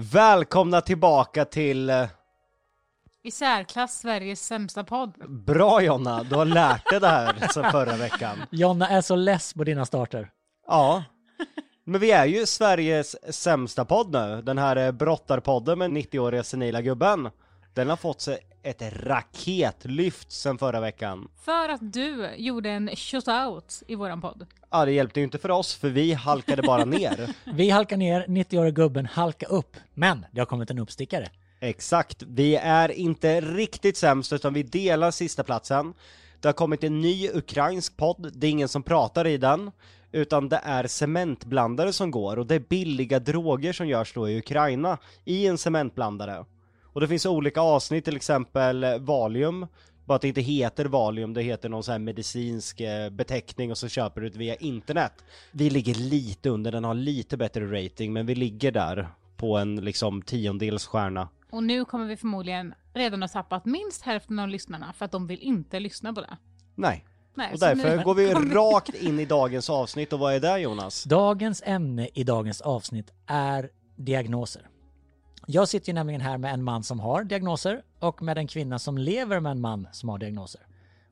Välkomna tillbaka till... eh, I särklass Sveriges sämsta podd. Bra Jonna, du har lärt dig det här sen förra veckan. Jonna är så less på dina starter. Ja. Men vi är ju Sveriges sämsta podd nu. Den här eh, brottarpodden med 90-åriga senila gubben. Den har fått sig ett raketlyft sen förra veckan. För att du gjorde en shoutout i våran podd. Ja, det hjälpte ju inte för oss för vi halkade bara ner. Vi halkar ner, 90-åriga gubben halkar upp. Men det har kommit en uppstickare. Exakt, vi är inte riktigt sämst utan vi delar sista platsen. Det har kommit en ny ukrainsk podd, det är ingen som pratar i den. Utan det är cementblandare som går och det är billiga droger som görs då i Ukraina i en cementblandare. Och det finns olika avsnitt, till exempel eh, Valium. Bara att det inte heter Valium, det heter någon sån här medicinsk eh, beteckning och så köper du det via internet. Vi ligger lite under, den har lite bättre rating men vi ligger där på en liksom tiondels stjärna. Och nu kommer vi förmodligen redan ha tappat minst hälften av lyssnarna för att de vill inte lyssna på det. Nej. Nej, Och därför nu går vi rakt in i dagens avsnitt och vad är det Jonas? Dagens ämne i dagens avsnitt är diagnoser. Jag sitter ju nämligen här med en man som har diagnoser och med en kvinna som lever med en man som har diagnoser.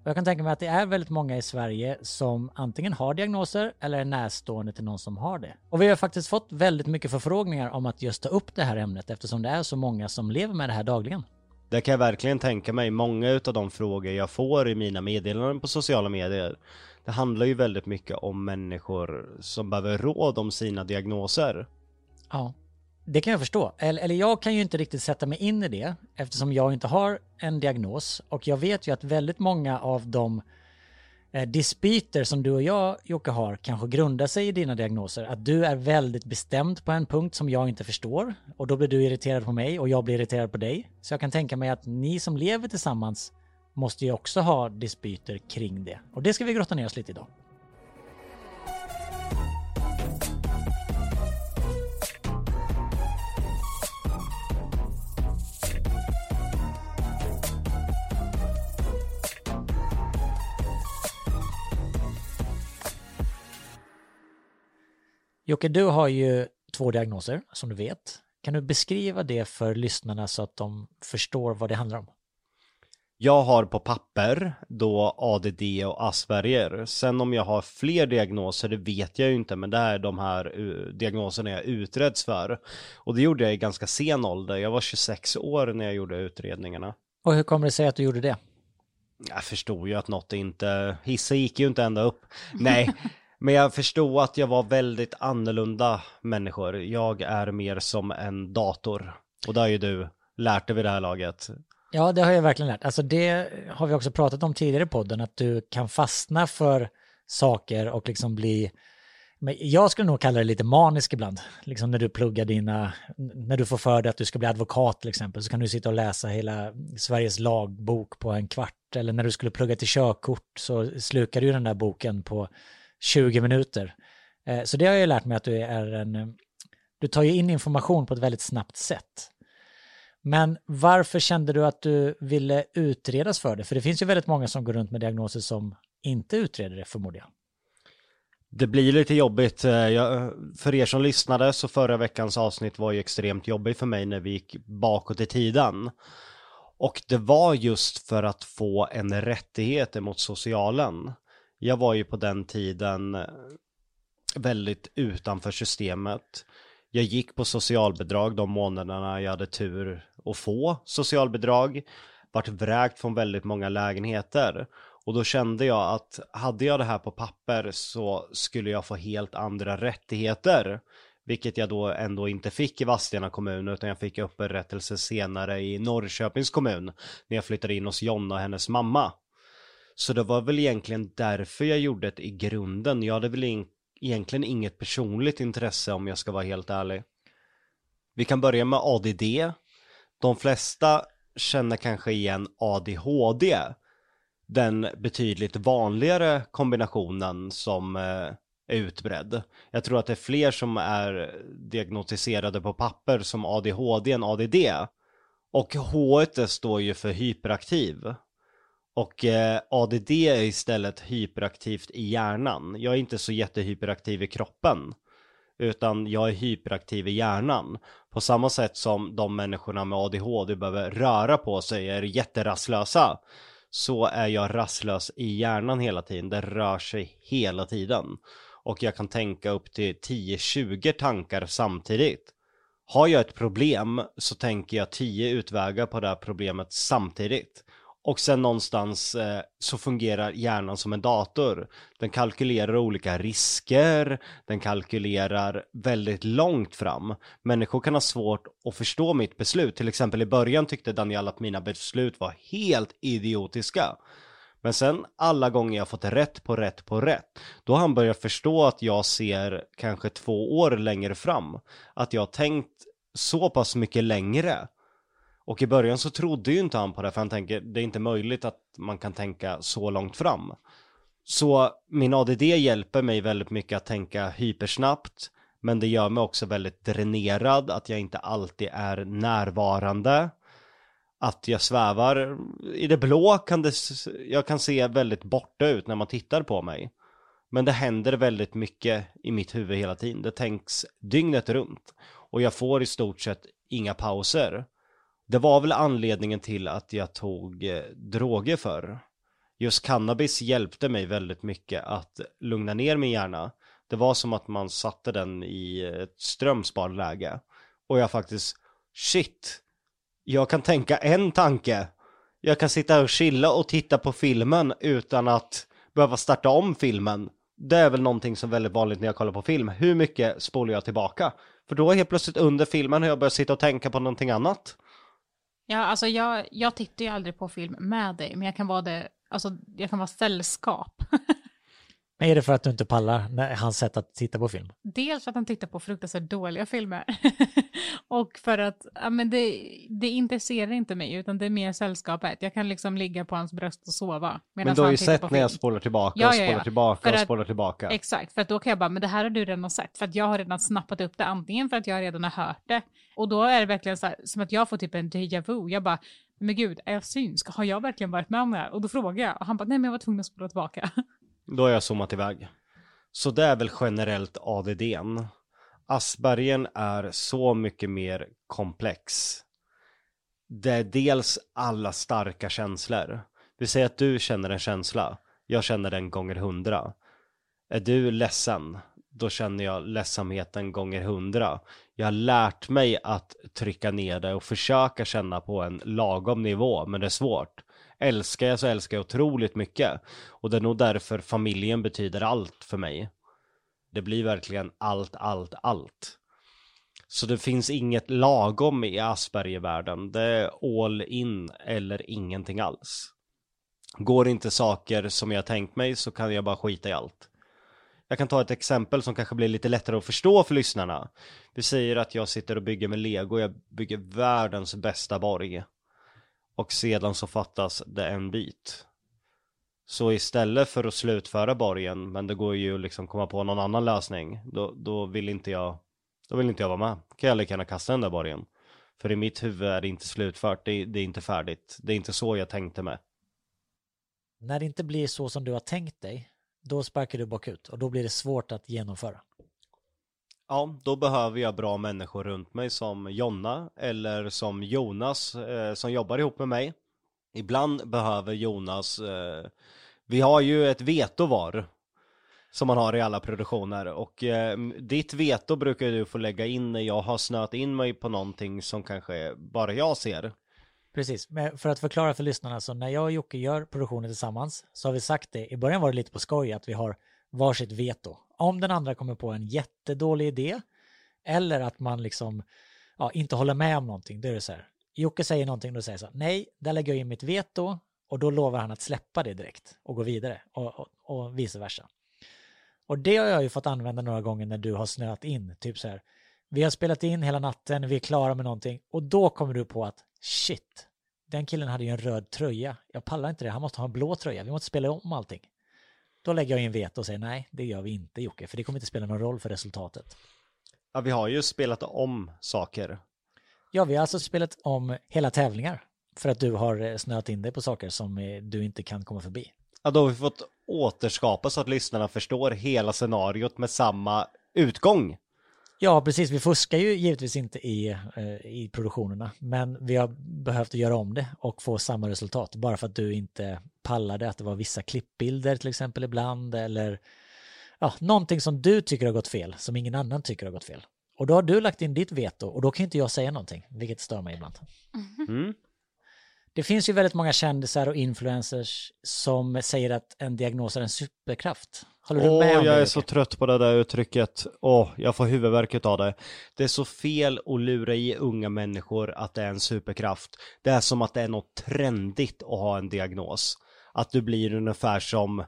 Och jag kan tänka mig att det är väldigt många i Sverige som antingen har diagnoser eller är närstående till någon som har det. Och vi har faktiskt fått väldigt mycket förfrågningar om att just ta upp det här ämnet eftersom det är så många som lever med det här dagligen. Det kan jag verkligen tänka mig. Många utav de frågor jag får i mina meddelanden på sociala medier Det handlar ju väldigt mycket om människor som behöver råd om sina diagnoser. Ja, det kan jag förstå. Eller, eller jag kan ju inte riktigt sätta mig in i det eftersom jag inte har en diagnos och jag vet ju att väldigt många av de eh, dispyter som du och jag Jocke har kanske grundar sig i dina diagnoser. Att du är väldigt bestämd på en punkt som jag inte förstår och då blir du irriterad på mig och jag blir irriterad på dig. Så jag kan tänka mig att ni som lever tillsammans måste ju också ha dispyter kring det. Och det ska vi grotta ner oss lite idag. Jocke, du har ju två diagnoser som du vet. Kan du beskriva det för lyssnarna så att de förstår vad det handlar om? Jag har på papper då ADD och Asperger. Sen om jag har fler diagnoser, det vet jag ju inte, men det är de här uh, diagnoserna jag utreds för. Och det gjorde jag i ganska sen ålder. Jag var 26 år när jag gjorde utredningarna. Och hur kommer det sig att du gjorde det? Jag förstod ju att något inte, hissen gick ju inte ända upp. Nej, men jag förstod att jag var väldigt annorlunda människor. Jag är mer som en dator. Och det har ju du lärt dig vid det här laget. Ja, det har jag verkligen lärt. Alltså det har vi också pratat om tidigare i podden, att du kan fastna för saker och liksom bli men jag skulle nog kalla det lite manisk ibland. Liksom när du pluggar dina, när du får för dig att du ska bli advokat till exempel, så kan du sitta och läsa hela Sveriges lagbok på en kvart. Eller när du skulle plugga till körkort så slukar du den där boken på 20 minuter. Eh, så det har jag lärt mig att du är en, eh, du tar ju in information på ett väldigt snabbt sätt. Men varför kände du att du ville utredas för det? För det finns ju väldigt många som går runt med diagnoser som inte utreder det förmodar jag. Det blir lite jobbigt. Eh, jag, för er som lyssnade så förra veckans avsnitt var ju extremt jobbigt för mig när vi gick bakåt i tiden. Och det var just för att få en rättighet emot socialen. Jag var ju på den tiden eh, väldigt utanför systemet. Jag gick på socialbidrag de månaderna jag hade tur att få socialbidrag. Vart vräkt från väldigt många lägenheter. Och då kände jag att hade jag det här på papper så skulle jag få helt andra rättigheter. Vilket jag då ändå inte fick i Vadstena kommun utan jag fick upprättelse senare i Norrköpings kommun. När jag flyttade in hos Jonna och hennes mamma. Så det var väl egentligen därför jag gjorde det i grunden. Jag hade väl in, egentligen inget personligt intresse om jag ska vara helt ärlig. Vi kan börja med ADD. De flesta känner kanske igen ADHD. Den betydligt vanligare kombinationen som eh, är utbredd. Jag tror att det är fler som är diagnostiserade på papper som ADHD än ADD. Och H står ju för hyperaktiv. Och eh, ADD är istället hyperaktivt i hjärnan. Jag är inte så jättehyperaktiv i kroppen. utan jag är hyperaktiv i hjärnan. På samma sätt som de människorna med ADHD behöver röra på sig, är jätterastlösa, så är jag rastlös i hjärnan hela tiden. Det rör sig hela tiden. Och jag kan tänka upp till 10-20 tankar samtidigt. Har jag ett problem så tänker jag 10 utvägar på det här problemet samtidigt. Och sen någonstans eh, så fungerar hjärnan som en dator. Den kalkylerar olika risker, den kalkylerar väldigt långt fram. Människor kan ha svårt att förstå mitt beslut. Till exempel i början tyckte Daniel att mina beslut var helt idiotiska. Men sen alla gånger jag fått rätt på rätt på rätt, då har han börjat förstå att jag ser kanske två år längre fram. Att jag har tänkt så pass mycket längre. Och i början så trodde ju inte han på det, för han tänker det är inte möjligt att man kan tänka så långt fram. Så min ADD hjälper mig väldigt mycket att tänka hypersnabbt, men det gör mig också väldigt dränerad, att jag inte alltid är närvarande. Att jag svävar i det blå kan det, jag kan se väldigt borta ut när man tittar på mig. Men det händer väldigt mycket i mitt huvud hela tiden. Det tänks dygnet runt. Och jag får i stort sett inga pauser. Det var väl anledningen till att jag tog eh, droger förr Just cannabis hjälpte mig väldigt mycket att lugna ner min hjärna. Det var som att man satte den i ett strömsparläge. Och jag faktiskt, shit, jag kan tänka en tanke. Jag kan sitta och chilla och titta på filmen utan att behöva starta om filmen. Det är väl någonting som är väldigt vanligt när jag kollar på film. Hur mycket spolar jag tillbaka? För då helt plötsligt under filmen har jag börjat sitta och tänka på någonting annat. Ja, alltså jag, jag tittar ju aldrig på film med dig, men jag kan vara det, alltså jag kan vara sällskap. Men är det för att du inte pallar när, hans sätt att titta på film? Dels för att han tittar på fruktansvärt dåliga filmer. och för att, ja men det, det intresserar inte mig, utan det är mer sällskapet. Jag kan liksom ligga på hans bröst och sova. Men du har ju sett när jag spolar tillbaka Ja, och ja, ja. spolar tillbaka För och att- spolar tillbaka. Exakt, för att då kan jag bara, men det här har du redan sett, för att jag har redan snappat upp det, antingen för att jag redan har hört det, och då är det verkligen så här, som att jag får typ en déjà vu, jag bara, men gud, är jag synsk? Har jag verkligen varit med om det här? Och då frågar jag, och han bara, nej men jag var tvungen att spola tillbaka. Då har jag zoomat iväg. Så det är väl generellt ADDn. Aspergen är så mycket mer komplex. Det är dels alla starka känslor. Vi säger att du känner en känsla. Jag känner den gånger hundra. Är du ledsen? Då känner jag ledsamheten gånger hundra. Jag har lärt mig att trycka ner det och försöka känna på en lagom nivå, men det är svårt. Älskar jag så älskar jag otroligt mycket. Och det är nog därför familjen betyder allt för mig. Det blir verkligen allt, allt, allt. Så det finns inget lagom i Aspergervärlden. Det är all in eller ingenting alls. Går inte saker som jag tänkt mig så kan jag bara skita i allt. Jag kan ta ett exempel som kanske blir lite lättare att förstå för lyssnarna. Vi säger att jag sitter och bygger med lego, jag bygger världens bästa borg. Och sedan så fattas det en bit. Så istället för att slutföra borgen, men det går ju liksom komma på någon annan lösning, då, då vill inte jag då vill inte jag vara med. Kan jag lika gärna kasta den där borgen. För i mitt huvud är det inte slutfört, det, är- det är inte färdigt. Det är inte så jag tänkte med. När det inte blir så som du har tänkt dig, då sparkar du bakut och då blir det svårt att genomföra. Ja, då behöver jag bra människor runt mig som Jonna eller som Jonas eh, som jobbar ihop med mig. Ibland behöver Jonas, eh, vi har ju ett veto var som man har i alla produktioner och eh, ditt veto brukar du få lägga in när jag har snöat in mig på någonting som kanske bara jag ser. Precis, men för att förklara för lyssnarna, så när jag och Jocke gör produktionen tillsammans så har vi sagt det, i början var det lite på skoj att vi har varsitt veto. Om den andra kommer på en jättedålig idé eller att man liksom ja, inte håller med om någonting, då är det så här. Jocke säger någonting, då säger jag så här, nej, där lägger jag in mitt veto och då lovar han att släppa det direkt och gå vidare och, och, och vice versa. Och det har jag ju fått använda några gånger när du har snöat in, typ så här. Vi har spelat in hela natten, vi är klara med någonting och då kommer du på att shit, den killen hade ju en röd tröja. Jag pallar inte det, han måste ha en blå tröja. Vi måste spela om allting. Då lägger jag in veto och säger nej, det gör vi inte Jocke, för det kommer inte spela någon roll för resultatet. Ja, vi har ju spelat om saker. Ja, vi har alltså spelat om hela tävlingar för att du har eh, snöat in dig på saker som eh, du inte kan komma förbi. Ja, då har vi fått återskapa så att lyssnarna förstår hela scenariot med samma utgång. Ja, precis. Vi fuskar ju givetvis inte i, eh, i produktionerna, men vi har behövt göra om det och få samma resultat. Bara för att du inte pallade att det var vissa klippbilder till exempel ibland eller ja, någonting som du tycker har gått fel, som ingen annan tycker har gått fel. Och då har du lagt in ditt veto och då kan inte jag säga någonting, vilket stör mig ibland. Mm. Det finns ju väldigt många kändisar och influencers som säger att en diagnos är en superkraft. Håller du Åh, med om det? jag är så trött på det där uttrycket. Åh, jag får huvudvärk av det. Det är så fel att lura i unga människor att det är en superkraft. Det är som att det är något trendigt att ha en diagnos. Att du blir ungefär som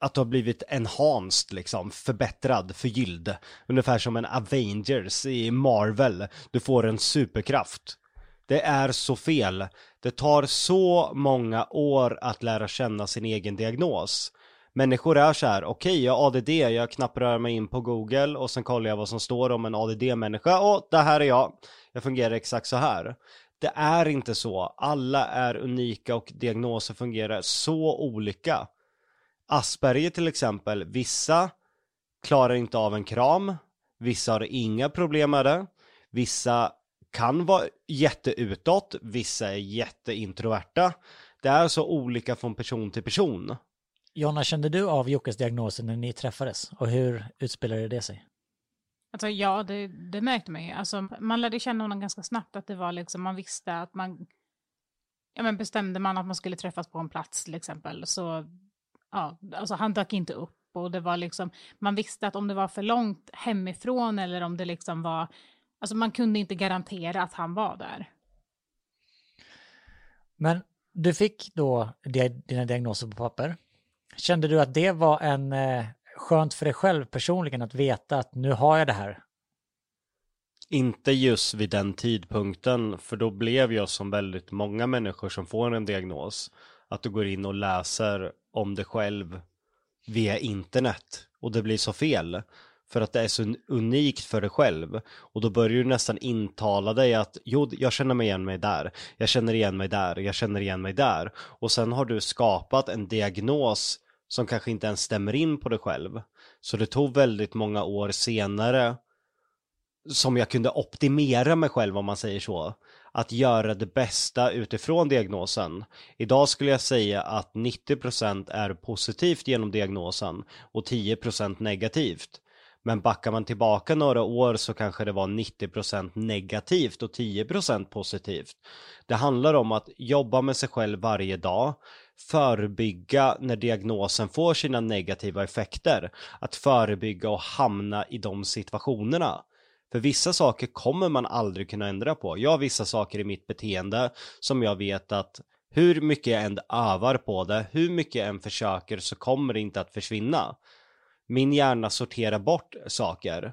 att du har blivit enhanced liksom, förbättrad, förgylld. Ungefär som en Avengers i Marvel. Du får en superkraft. Det är så fel. Det tar så många år att lära känna sin egen diagnos. Människor är så här, okej jag har ADD, jag knappar mig in på Google och sen kollar jag vad som står om en ADD-människa och det här är jag. Jag fungerar exakt så här. Det är inte så. Alla är unika och diagnoser fungerar så olika. Asperger till exempel, vissa klarar inte av en kram, vissa har inga problem med det, vissa kan vara jätteutåt, vissa är jätteintroverta. Det är så olika från person till person. Jonna, kände du av Jockes diagnoser när ni träffades? Och hur utspelade det sig? Alltså ja, det, det märkte man ju. Alltså, man lärde känna honom ganska snabbt att det var liksom, man visste att man, ja men bestämde man att man skulle träffas på en plats till exempel, så, ja, alltså han dök inte upp och det var liksom, man visste att om det var för långt hemifrån eller om det liksom var, alltså man kunde inte garantera att han var där. Men du fick då di- dina diagnoser på papper. Kände du att det var en eh, skönt för dig själv personligen att veta att nu har jag det här? Inte just vid den tidpunkten, för då blev jag som väldigt många människor som får en diagnos, att du går in och läser om dig själv via internet och det blir så fel. För att det är så unikt för dig själv. Och då börjar du nästan intala dig att jo, jag känner mig igen mig där. Jag känner igen mig där. Jag känner igen mig där. Och sen har du skapat en diagnos som kanske inte ens stämmer in på dig själv. Så det tog väldigt många år senare som jag kunde optimera mig själv om man säger så. Att göra det bästa utifrån diagnosen. Idag skulle jag säga att 90% är positivt genom diagnosen och 10% negativt. Men backar man tillbaka några år så kanske det var 90% negativt och 10% positivt. Det handlar om att jobba med sig själv varje dag, förebygga när diagnosen får sina negativa effekter, att förebygga och hamna i de situationerna. För vissa saker kommer man aldrig kunna ändra på. Jag har vissa saker i mitt beteende som jag vet att hur mycket jag än övar på det, hur mycket jag än försöker så kommer det inte att försvinna. Min hjärna sorterar bort saker.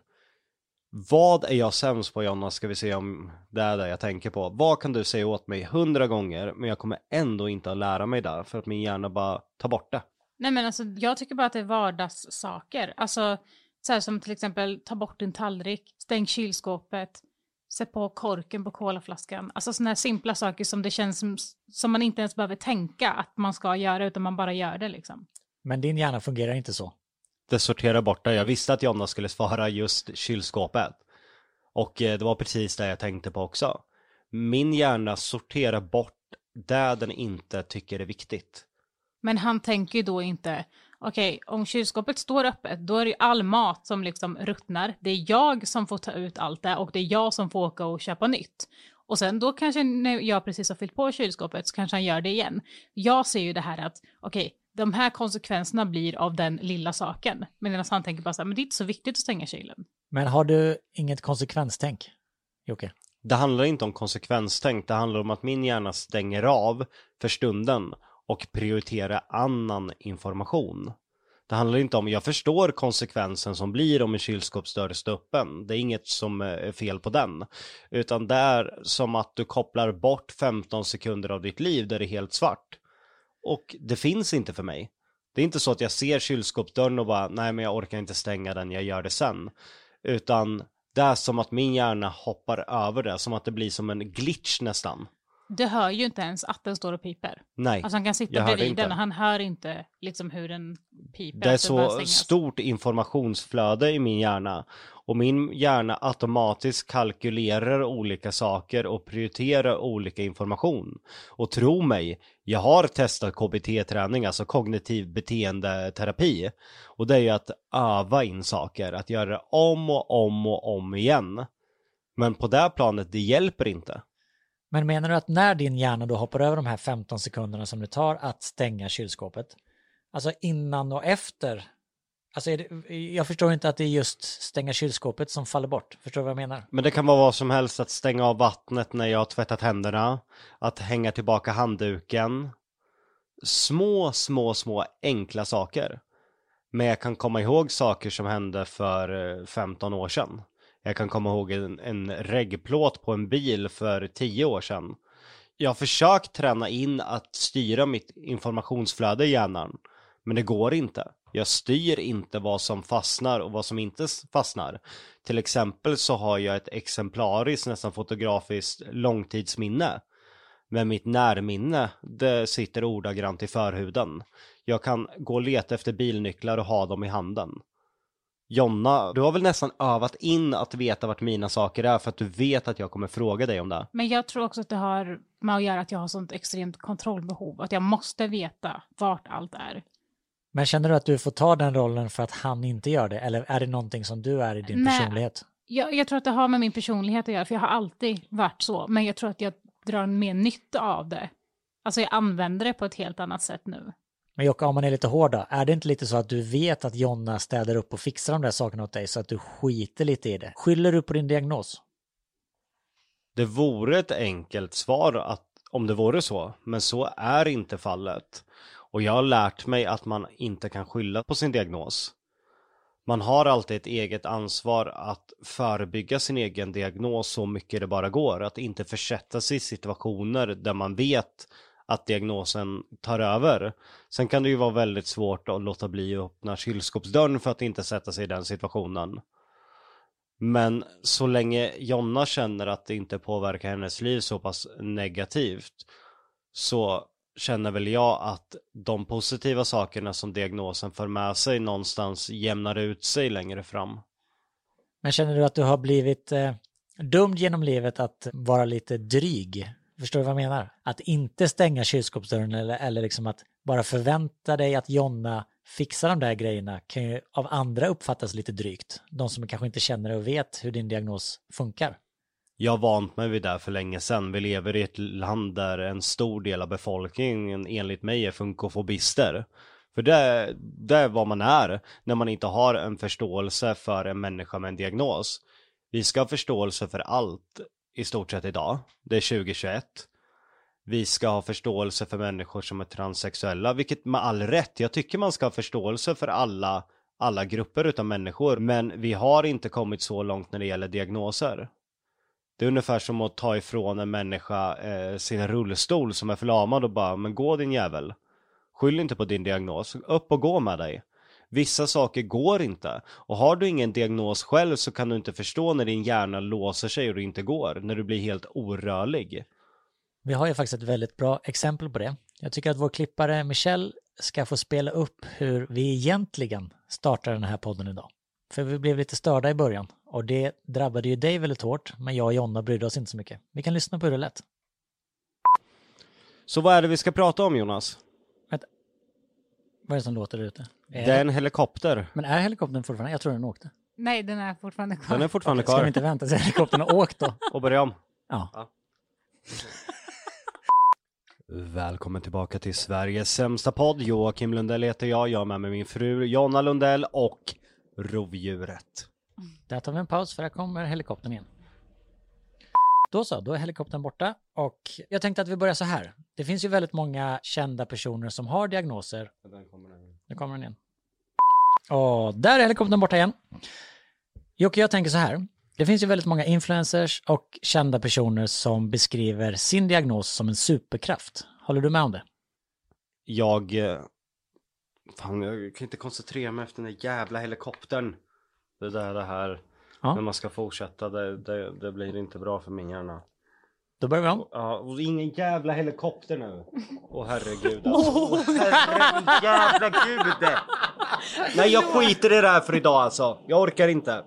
Vad är jag sämst på Jonna, ska vi se om det är det jag tänker på. Vad kan du säga åt mig hundra gånger, men jag kommer ändå inte att lära mig där för att min hjärna bara tar bort det. Nej men alltså jag tycker bara att det är vardagssaker. Alltså så här som till exempel ta bort din tallrik, stäng kylskåpet, sätt på korken på colaflaskan. Alltså sådana här simpla saker som det känns som, som man inte ens behöver tänka att man ska göra utan man bara gör det liksom. Men din hjärna fungerar inte så. Det sortera bort det. Jag visste att Jonna skulle svara just kylskåpet. Och eh, det var precis det jag tänkte på också. Min hjärna sorterar bort det den inte tycker är viktigt. Men han tänker ju då inte, okej, om kylskåpet står öppet, då är det ju all mat som liksom ruttnar. Det är jag som får ta ut allt det och det är jag som får åka och köpa nytt. Och sen då kanske när jag precis har fyllt på kylskåpet så kanske han gör det igen. Jag ser ju det här att, okej, de här konsekvenserna blir av den lilla saken. Medan han tänker bara så här, men det är inte så viktigt att stänga kylen. Men har du inget konsekvenstänk, Jocke? Det handlar inte om konsekvenstänk, det handlar om att min hjärna stänger av för stunden och prioriterar annan information. Det handlar inte om, jag förstår konsekvensen som blir om en kylskåpsdörr står öppen. Det är inget som är fel på den. Utan det är som att du kopplar bort 15 sekunder av ditt liv där det är helt svart. Och det finns inte för mig. Det är inte så att jag ser kylskåpsdörren och bara, nej men jag orkar inte stänga den, jag gör det sen. Utan det är som att min hjärna hoppar över det, som att det blir som en glitch nästan. Du hör ju inte ens att den står och piper. Nej, Alltså han kan sitta bredvid den och han hör inte liksom hur den piper. det är så stort informationsflöde i min hjärna. Och min hjärna automatiskt kalkylerar olika saker och prioriterar olika information. Och tro mig, jag har testat KBT-träning, alltså kognitiv beteendeterapi. Och det är ju att öva in saker, att göra det om och om och om igen. Men på det planet, det hjälper inte. Men menar du att när din hjärna då hoppar över de här 15 sekunderna som det tar att stänga kylskåpet, alltså innan och efter, alltså är det, jag förstår inte att det är just stänga kylskåpet som faller bort. Förstår du vad jag menar? Men det kan vara vad som helst, att stänga av vattnet när jag har tvättat händerna, att hänga tillbaka handduken. Små, små, små enkla saker. Men jag kan komma ihåg saker som hände för eh, 15 år sedan. Jag kan komma ihåg en, en reggplåt på en bil för tio år sedan. Jag har försökt träna in att styra mitt informationsflöde i hjärnan. Men det går inte. Jag styr inte vad som fastnar och vad som inte fastnar. Till exempel så har jag ett exemplariskt, nästan fotografiskt långtidsminne. Men mitt närminne, det sitter ordagrant i förhuden. Jag kan gå och leta efter bilnycklar och ha dem i handen. Jonna, du har väl nästan övat in att veta vart mina saker är för att du vet att jag kommer fråga dig om det. Men jag tror också att det har med att göra att jag har sånt extremt kontrollbehov. Att jag måste veta vart allt är. Men känner du att du får ta den rollen för att han inte gör det? Eller är det någonting som du är i din Nej. personlighet? Jag, jag tror att det har med min personlighet att göra, för jag har alltid varit så. Men jag tror att jag drar mer nytta av det. Alltså jag använder det på ett helt annat sätt nu. Men Jocke, om man är lite hård då, är det inte lite så att du vet att Jonna städar upp och fixar de där sakerna åt dig så att du skiter lite i det? Skyller du på din diagnos? Det vore ett enkelt svar att, om det vore så, men så är inte fallet. Och jag har lärt mig att man inte kan skylla på sin diagnos. Man har alltid ett eget ansvar att förebygga sin egen diagnos så mycket det bara går. Att inte försätta sig i situationer där man vet att diagnosen tar över. Sen kan det ju vara väldigt svårt att låta bli att öppna kylskåpsdörren för att inte sätta sig i den situationen. Men så länge Jonna känner att det inte påverkar hennes liv så pass negativt så känner väl jag att de positiva sakerna som diagnosen för med sig någonstans jämnar ut sig längre fram. Men känner du att du har blivit eh, dömd genom livet att vara lite dryg? Förstår du vad jag menar? Att inte stänga kylskåpsdörren eller, eller liksom att bara förvänta dig att Jonna fixar de där grejerna kan ju av andra uppfattas lite drygt. De som kanske inte känner och vet hur din diagnos funkar. Jag har vant mig vid det för länge sedan. Vi lever i ett land där en stor del av befolkningen enligt mig är funkofobister. För det, det är vad man är när man inte har en förståelse för en människa med en diagnos. Vi ska ha förståelse för allt i stort sett idag. Det är 2021. Vi ska ha förståelse för människor som är transsexuella, vilket med all rätt. Jag tycker man ska ha förståelse för alla, alla grupper utav människor, men vi har inte kommit så långt när det gäller diagnoser. Det är ungefär som att ta ifrån en människa eh, sin rullstol som är förlamad och bara, men gå din jävel. Skyll inte på din diagnos, upp och gå med dig. Vissa saker går inte. Och har du ingen diagnos själv så kan du inte förstå när din hjärna låser sig och det inte går. När du blir helt orörlig. Vi har ju faktiskt ett väldigt bra exempel på det. Jag tycker att vår klippare Michelle ska få spela upp hur vi egentligen startar den här podden idag. För vi blev lite störda i början och det drabbade ju dig väldigt hårt, men jag och Jonna brydde oss inte så mycket. Vi kan lyssna på hur det lät. Så vad är det vi ska prata om Jonas? Vad är det som låter där ute? Är Det är en helikopter. Men är helikoptern fortfarande? Jag tror den åkte. Nej, den är fortfarande kvar. Den är fortfarande Ska vi kvar. inte vänta tills helikoptern har åkt då? Och börja om. Ja. Välkommen tillbaka till Sveriges sämsta podd. Joakim Lundell heter jag. Jag har med mig min fru Jonna Lundell och rovdjuret. Där tar vi en paus för här kommer helikoptern igen. Då så, då är helikoptern borta och jag tänkte att vi börjar så här. Det finns ju väldigt många kända personer som har diagnoser. Nu kommer den igen. Och där är helikoptern borta igen. Jocke, jag tänker så här. Det finns ju väldigt många influencers och kända personer som beskriver sin diagnos som en superkraft. Håller du med om det? Jag... eh, Fan, jag kan inte koncentrera mig efter den där jävla helikoptern. Det där det här. Ja. När man ska fortsätta, det, det, det blir inte bra för min hjärna. Då börjar vi om. Ja, och ingen jävla helikopter nu. Åh herregud alltså. Åh herre jävla gud. Nej jag skiter i det här för idag alltså. Jag orkar inte.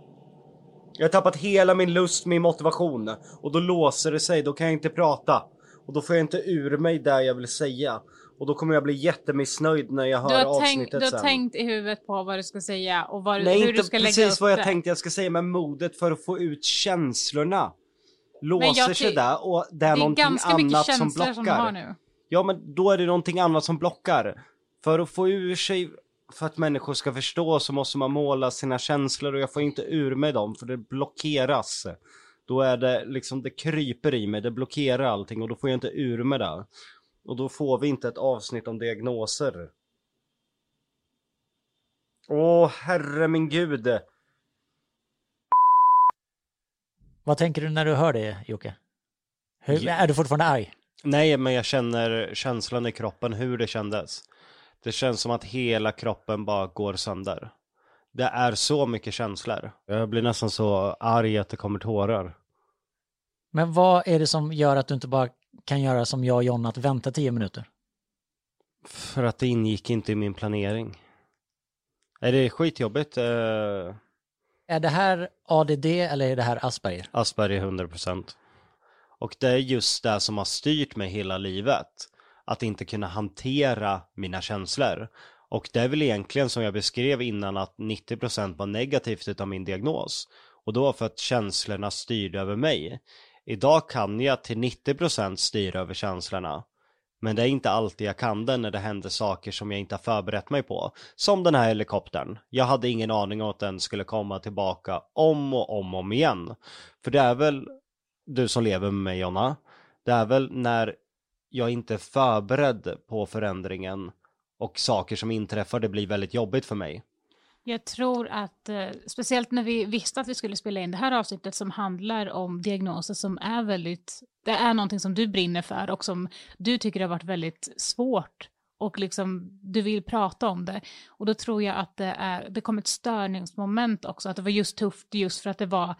Jag har tappat hela min lust, min motivation. Och då låser det sig, då kan jag inte prata. Och då får jag inte ur mig det jag vill säga. Och då kommer jag bli jättemissnöjd när jag hör Du har, avsnittet tänkt, du har sen. tänkt i huvudet på vad du ska säga och vad, Nej, hur inte du ska lägga precis upp vad jag det. tänkte jag ska säga med modet för att få ut känslorna. Låser sig där och det är, Det är någonting annat som blockar. som har nu. Ja men då är det någonting annat som blockar. För att få ur sig, för att människor ska förstå så måste man måla sina känslor och jag får inte ur mig dem för det blockeras. Då är det liksom, det kryper i mig, det blockerar allting och då får jag inte ur mig det. Och då får vi inte ett avsnitt om diagnoser. Åh herre min gud. Vad tänker du när du hör det, Jocke? Hur, Ja. Är du fortfarande arg? Nej, men jag känner känslan i kroppen, hur det kändes. Det känns som att hela kroppen bara går sönder. Det är så mycket känslor. Jag blir nästan så arg att det kommer tårar. Men vad är det som gör att du inte bara kan göra som jag och Jonna, att vänta tio minuter? För att det ingick inte i min planering. Är det skitjobbigt? Är det här ADD eller är det här Asperger? Asperger 100%. Och det är just det som har styrt mig hela livet. Att inte kunna hantera mina känslor. Och det är väl egentligen som jag beskrev innan att 90% var negativt utav min diagnos. Och då var för att känslorna styrde över mig. Idag kan jag till 90% styra över känslorna. Men det är inte alltid jag kan det när det händer saker som jag inte har förberett mig på. Som den här helikoptern. Jag hade ingen aning om att den skulle komma tillbaka om och om och om igen. För det är väl du som lever med mig Jonna. Det är väl när jag inte är förberedd på förändringen och saker som inträffar, det blir väldigt jobbigt för mig. Jag tror att, eh, speciellt när vi visste att vi skulle spela in det här avsnittet som handlar om diagnoser som är väldigt, det är någonting som du brinner för och som du tycker har varit väldigt svårt och liksom du vill prata om det. Och då tror jag att det, är, det kom ett störningsmoment också, att det var just tufft just för att det var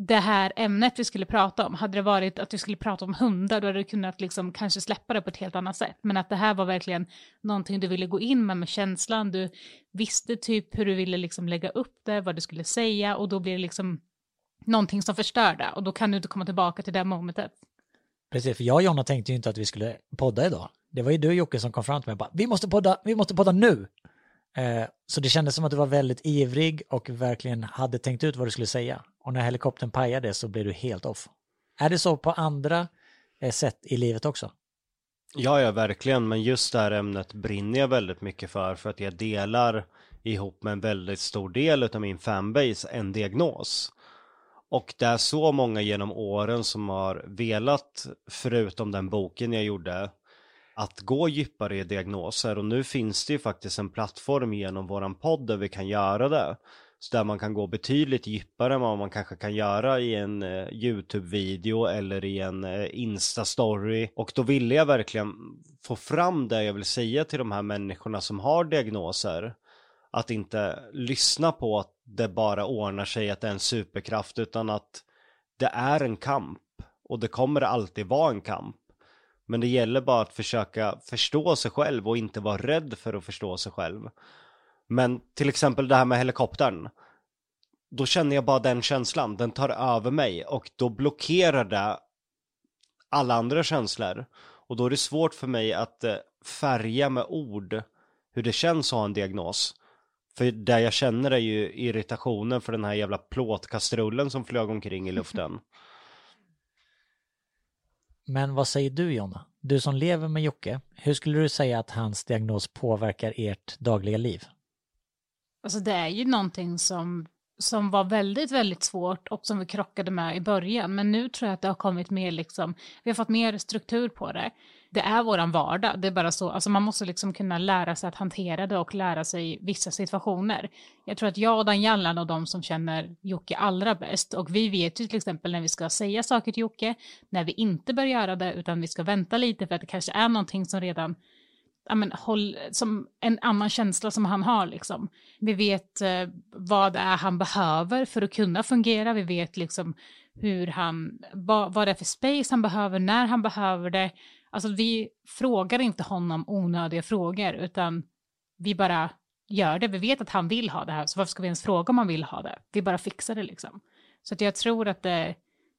det här ämnet vi skulle prata om. Hade det varit att vi skulle prata om hundar, då hade du kunnat liksom kanske släppa det på ett helt annat sätt. Men att det här var verkligen någonting du ville gå in med med känslan. Du visste typ hur du ville liksom lägga upp det, vad du skulle säga och då blir det liksom någonting som förstör det och då kan du inte komma tillbaka till det momentet. Precis, för jag och Jonna tänkte ju inte att vi skulle podda idag. Det var ju du Jocke som kom fram till mig och bara, vi måste podda, vi måste podda nu. Eh, så det kändes som att du var väldigt ivrig och verkligen hade tänkt ut vad du skulle säga. Och när helikoptern pajade så blev du helt off. Är det så på andra eh, sätt i livet också? Ja, ja, verkligen. Men just det här ämnet brinner jag väldigt mycket för. För att jag delar ihop med en väldigt stor del av min fanbase en diagnos. Och det är så många genom åren som har velat, förutom den boken jag gjorde, att gå djupare i diagnoser. Och nu finns det ju faktiskt en plattform genom våran podd där vi kan göra det. Så där man kan gå betydligt djupare än vad man kanske kan göra i en eh, YouTube-video eller i en eh, Insta-story. Och då ville jag verkligen få fram det jag vill säga till de här människorna som har diagnoser. Att inte lyssna på att det bara ordnar sig, att det är en superkraft, utan att det är en kamp. Och det kommer alltid vara en kamp. Men det gäller bara att försöka förstå sig själv och inte vara rädd för att förstå sig själv. Men till exempel det här med helikoptern. Då känner jag bara den känslan, den tar över mig och då blockerar det alla andra känslor. Och då är det svårt för mig att eh, färga med ord hur det känns att ha en diagnos. För det jag känner är ju irritationen för den här jävla plåtkastrullen som flög omkring i luften. Men vad säger du Jonna? Du som lever med Jocke, hur skulle du säga att hans diagnos påverkar ert dagliga liv? Alltså det är ju någonting som, som var väldigt, väldigt svårt och som vi krockade med i början. Men nu tror jag att det har kommit mer liksom, vi har fått mer struktur på det. Det är våran vardag, det är bara så, alltså man måste liksom kunna lära sig att hantera det och lära sig vissa situationer. Jag tror att jag och Daniela är de som känner Jocke allra bäst och vi vet ju till exempel när vi ska säga saker till Jocke, när vi inte bör göra det utan vi ska vänta lite för att det kanske är någonting som redan ja, men, håll, som en annan känsla som han har. Liksom. Vi vet eh, vad det är han behöver för att kunna fungera. Vi vet liksom hur han, va, vad det är för space han behöver, när han behöver det. Alltså vi frågar inte honom onödiga frågor, utan vi bara gör det. Vi vet att han vill ha det här, så varför ska vi ens fråga om han vill ha det? Vi bara fixar det liksom. Så att jag tror att det,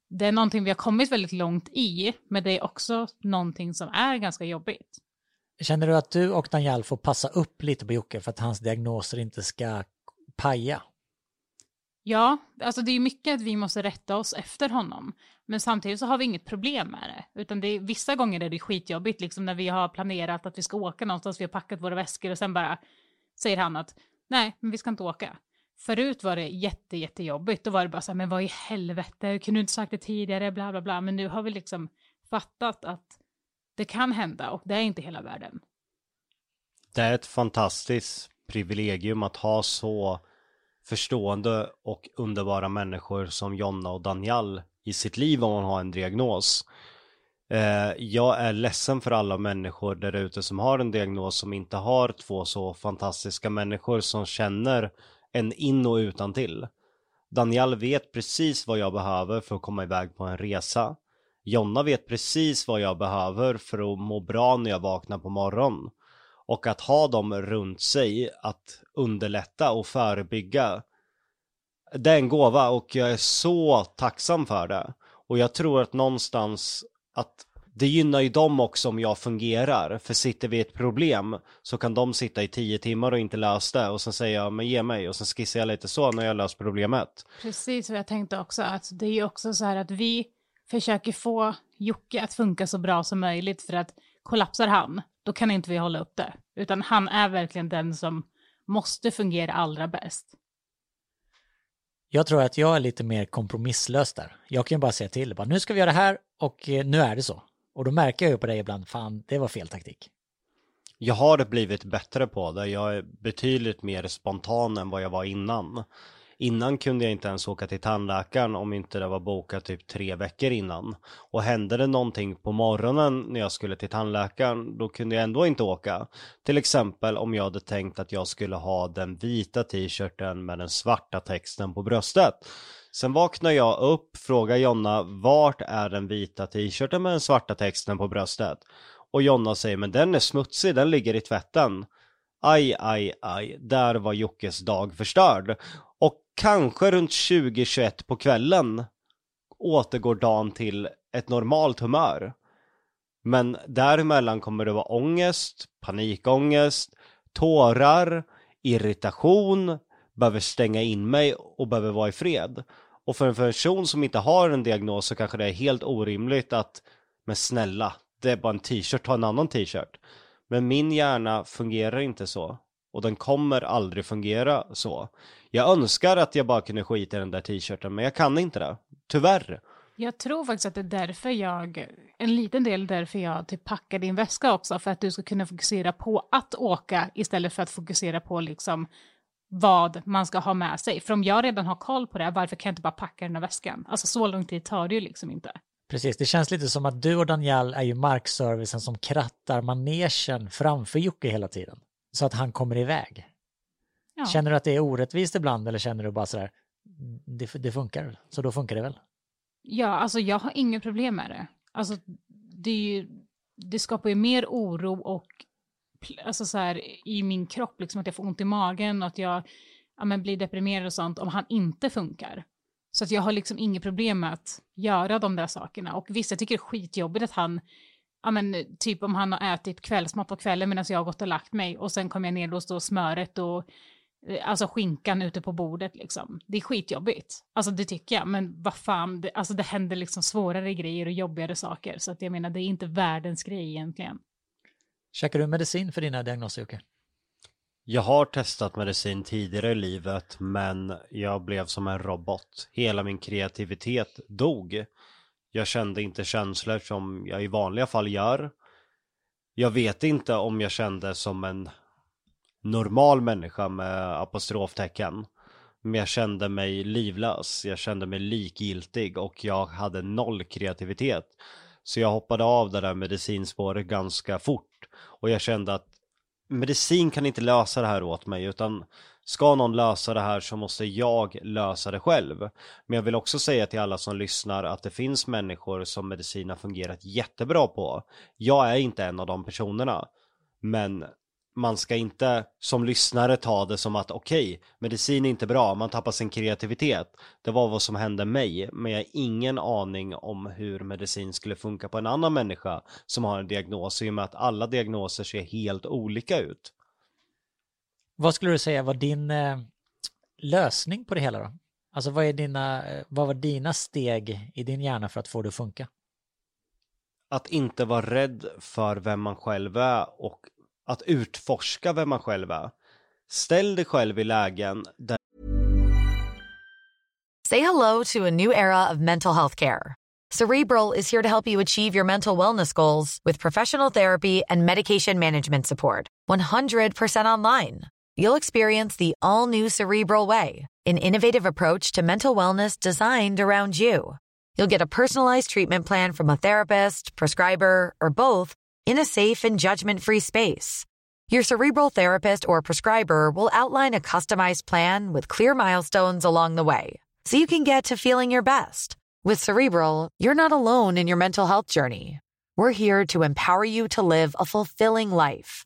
det är någonting vi har kommit väldigt långt i, men det är också någonting som är ganska jobbigt. Känner du att du och Daniel får passa upp lite på Jocke för att hans diagnoser inte ska paja? Ja, alltså det är mycket att vi måste rätta oss efter honom. Men samtidigt så har vi inget problem med det. Utan det är, vissa gånger är det skitjobbigt, liksom när vi har planerat att vi ska åka någonstans, vi har packat våra väskor och sen bara säger han att nej, men vi ska inte åka. Förut var det jätte, jättejobbigt, då var det bara så här, men vad i helvete, kunde du inte sagt det tidigare, bla bla bla. Men nu har vi liksom fattat att det kan hända och det är inte hela världen. Det är ett fantastiskt privilegium att ha så förstående och underbara människor som Jonna och Daniel i sitt liv om man har en diagnos. Eh, jag är ledsen för alla människor där ute som har en diagnos som inte har två så fantastiska människor som känner en in och utan till. Daniel vet precis vad jag behöver för att komma iväg på en resa. Jonna vet precis vad jag behöver för att må bra när jag vaknar på morgonen. Och att ha dem runt sig, att underlätta och förebygga. Det är en gåva och jag är så tacksam för det. Och jag tror att någonstans att det gynnar ju dem också om jag fungerar. För sitter vi i ett problem så kan de sitta i tio timmar och inte lösa det. Och sen säger jag, men ge mig. Och sen skissar jag lite så när jag löst problemet. Precis, och jag tänkte också att det är ju också så här att vi försöker få Jocke att funka så bra som möjligt. För att kollapsar han, då kan inte vi hålla upp det. Utan han är verkligen den som måste fungera allra bäst. Jag tror att jag är lite mer kompromisslös där. Jag kan ju bara säga till, bara, nu ska vi göra det här och eh, nu är det så. Och då märker jag ju på dig ibland, fan, det var fel taktik. Jag har blivit bättre på det. Jag är betydligt mer spontan än vad jag var innan. Innan kunde jag inte ens åka till tandläkaren om inte det var bokat typ tre veckor innan. Och hände det någonting på morgonen när jag skulle till tandläkaren, då kunde jag ändå inte åka. Till exempel om jag hade tänkt att jag skulle ha den vita t-shirten med den svarta texten på bröstet. Sen vaknar jag upp, frågar Jonna, vart är den vita t-shirten med den svarta texten på bröstet? Och Jonna säger, men den är smutsig, den ligger i tvätten. Aj, aj, aj, där var Jockes dag förstörd. Och kanske runt 2021 på kvällen återgår dagen till ett normalt humör. Men däremellan kommer det vara ångest, panikångest, tårar, irritation, behöver stänga in mig och behöver vara i fred. Och för en person som inte har en diagnos så kanske det är helt orimligt att, men snälla, det är bara en t-shirt, ta en annan t-shirt. Men min hjärna fungerar inte så. Och den kommer aldrig fungera så. Jag önskar att jag bara kunde skita i den där t-shirten, men jag kan inte det. Tyvärr. Jag tror faktiskt att det är därför jag, en liten del därför jag typ packar din väska också, för att du ska kunna fokusera på att åka istället för att fokusera på liksom vad man ska ha med sig. För om jag redan har koll på det, varför kan jag inte bara packa den här väskan? Alltså så lång tid tar det ju liksom inte. Precis, det känns lite som att du och Daniel är ju markservicen som krattar manegen framför Jocke hela tiden. Så att han kommer iväg. Ja. Känner du att det är orättvist ibland eller känner du bara sådär, det, det funkar, så då funkar det väl? Ja, alltså jag har inga problem med det. Alltså det, ju, det skapar ju mer oro och alltså så här, i min kropp, liksom att jag får ont i magen och att jag ja, men blir deprimerad och sånt om han inte funkar. Så att jag har liksom inget problem med att göra de där sakerna. Och visst, jag tycker det är skitjobbigt att han, ja men typ om han har ätit kvällsmat på kvällen medan jag har gått och lagt mig och sen kommer jag ner och står smöret och eh, alltså skinkan ute på bordet liksom. Det är skitjobbigt. Alltså det tycker jag, men vad fan, det, alltså det händer liksom svårare grejer och jobbigare saker. Så att jag menar, det är inte världens grej egentligen. Käkar du medicin för dina diagnoser, Jocke? Jag har testat medicin tidigare i livet men jag blev som en robot. Hela min kreativitet dog. Jag kände inte känslor som jag i vanliga fall gör. Jag vet inte om jag kände som en normal människa med apostroftecken. Men jag kände mig livlös, jag kände mig likgiltig och jag hade noll kreativitet. Så jag hoppade av det där medicinspåret ganska fort. Och jag kände att medicin kan inte lösa det här åt mig utan ska någon lösa det här så måste jag lösa det själv. Men jag vill också säga till alla som lyssnar att det finns människor som medicin har fungerat jättebra på. Jag är inte en av de personerna. Men man ska inte som lyssnare ta det som att okej, okay, medicin är inte bra, man tappar sin kreativitet. Det var vad som hände mig, men jag har ingen aning om hur medicin skulle funka på en annan människa som har en diagnos, i och med att alla diagnoser ser helt olika ut. Vad skulle du säga var din eh, lösning på det hela då? Alltså vad, är dina, eh, vad var dina steg i din hjärna för att få det att funka? Att inte vara rädd för vem man själv är och att utforska vem man själv är. Ställ dig själv i lägen där... Say hello to a new era of mental health care. Cerebral is here to help you achieve your mental wellness goals with professional therapy and medication management support. 100% online. You'll experience the all new Cerebral Way, an innovative approach to mental wellness designed around you. You'll get a personalized treatment plan from a therapist, prescriber, or both in a safe and judgment free space. Your cerebral therapist or prescriber will outline a customized plan with clear milestones along the way so you can get to feeling your best. With Cerebral, you're not alone in your mental health journey. We're here to empower you to live a fulfilling life.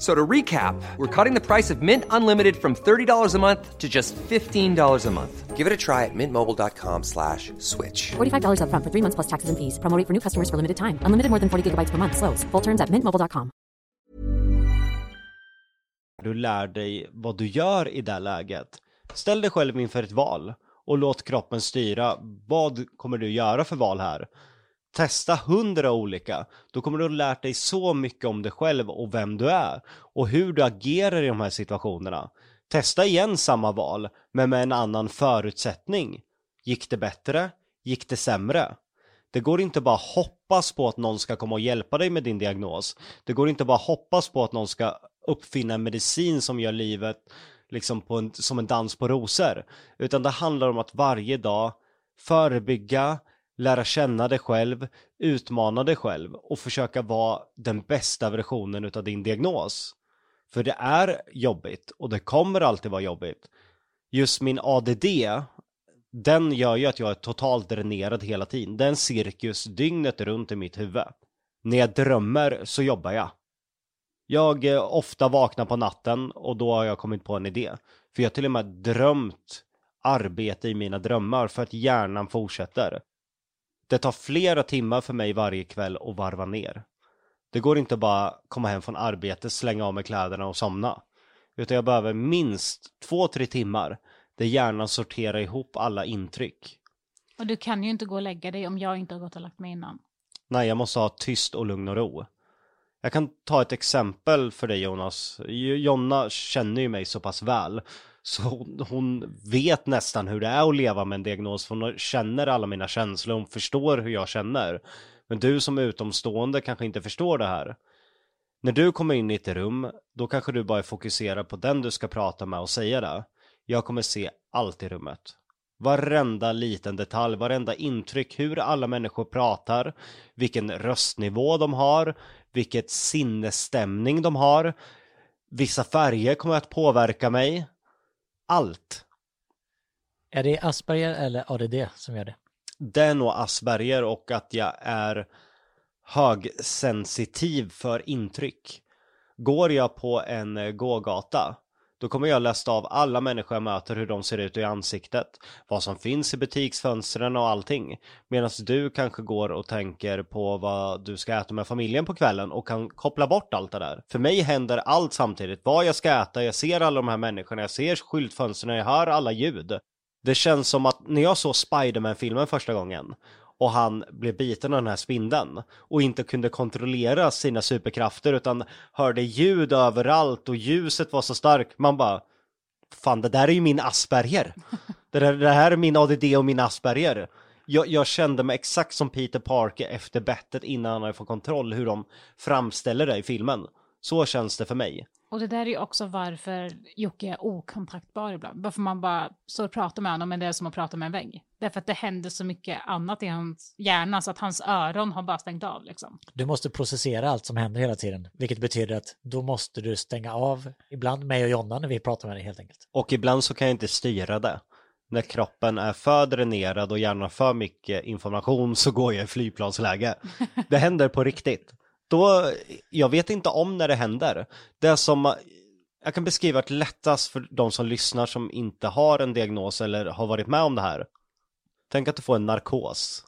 So to recap, we're cutting the price of Mint Unlimited from $30 a month to just $15 a month. Give it a try at mintmobile.com slash switch. $45 up front for three months plus taxes and fees. Promoting for new customers for limited time. Unlimited more than 40 gigabytes per month. Slows. Full terms at mintmobile.com. Du lär dig vad du gör i det läget. Ställ dig själv inför ett val och låt kroppen styra. Vad kommer du göra för val här? Testa hundra olika, då kommer du ha lärt dig så mycket om dig själv och vem du är och hur du agerar i de här situationerna. Testa igen samma val, men med en annan förutsättning. Gick det bättre? Gick det sämre? Det går inte bara hoppas på att någon ska komma och hjälpa dig med din diagnos. Det går inte bara hoppas på att någon ska uppfinna en medicin som gör livet liksom på en, som en dans på rosor. Utan det handlar om att varje dag förebygga, lära känna dig själv, utmana dig själv och försöka vara den bästa versionen utav din diagnos. För det är jobbigt och det kommer alltid vara jobbigt. Just min ADD, den gör ju att jag är totalt dränerad hela tiden. Det är en cirkus dygnet runt i mitt huvud. När jag drömmer så jobbar jag. Jag eh, ofta vaknar på natten och då har jag kommit på en idé. För jag har till och med drömt arbete i mina drömmar för att hjärnan fortsätter. Det tar flera timmar för mig varje kväll att varva ner. Det går inte bara komma hem från arbetet, slänga av mig kläderna och somna. Utan jag behöver minst två, tre timmar där hjärnan sorterar ihop alla intryck. Och du kan ju inte gå och lägga dig om jag inte har gått och lagt mig innan. Nej, jag måste ha tyst och lugn och ro. Jag kan ta ett exempel för dig Jonas. Jonna känner ju mig så pass väl. Så hon, vet nästan hur det är att leva med en diagnos. För hon känner alla mina känslor, hon förstår hur jag känner. Men du som är utomstående kanske inte förstår det här. När du kommer in i ett rum, då kanske du bara är fokuserad på den du ska prata med och säga det. Jag kommer se allt i rummet. Varenda liten detalj, varenda intryck, hur alla människor pratar, vilken röstnivå de har, vilket sinnesstämning de har. Vissa färger kommer att påverka mig. Allt. Är det Asperger eller ADD som gör det? Det är nog Asperger och att jag är högsensitiv för intryck. Går jag på en gågata då kommer jag läsa av alla människor jag möter hur de ser ut i ansiktet, vad som finns i butiksfönstren och allting. Medan du kanske går och tänker på vad du ska äta med familjen på kvällen och kan koppla bort allt det där. För mig händer allt samtidigt, vad jag ska äta, jag ser alla de här människorna, jag ser skyltfönstren, jag hör alla ljud. Det känns som att när jag såg Spiderman-filmen första gången och han blev biten av den här spindeln och inte kunde kontrollera sina superkrafter utan hörde ljud överallt och ljuset var så starkt. Man bara, fan det där är ju min Asperger. Det, där, det här är min ADD och min Asperger. Jag, jag kände mig exakt som Peter Parker efter bettet innan han hade fått kontroll hur de framställer det i filmen. Så känns det för mig. Och det där är ju också varför Jocke är okontaktbar ibland. Varför man bara står och pratar med honom men det är som att prata med en vägg. Därför att det händer så mycket annat i hans hjärna så att hans öron har bara stängt av liksom. Du måste processera allt som händer hela tiden, vilket betyder att då måste du stänga av ibland mig och Jonna när vi pratar med dig helt enkelt. Och ibland så kan jag inte styra det. När kroppen är för dränerad och gärna för mycket information så går jag i flygplansläge. Det händer på riktigt. Då, jag vet inte om när det händer. Det som, jag kan beskriva det lättast för de som lyssnar som inte har en diagnos eller har varit med om det här. Tänk att du får en narkos.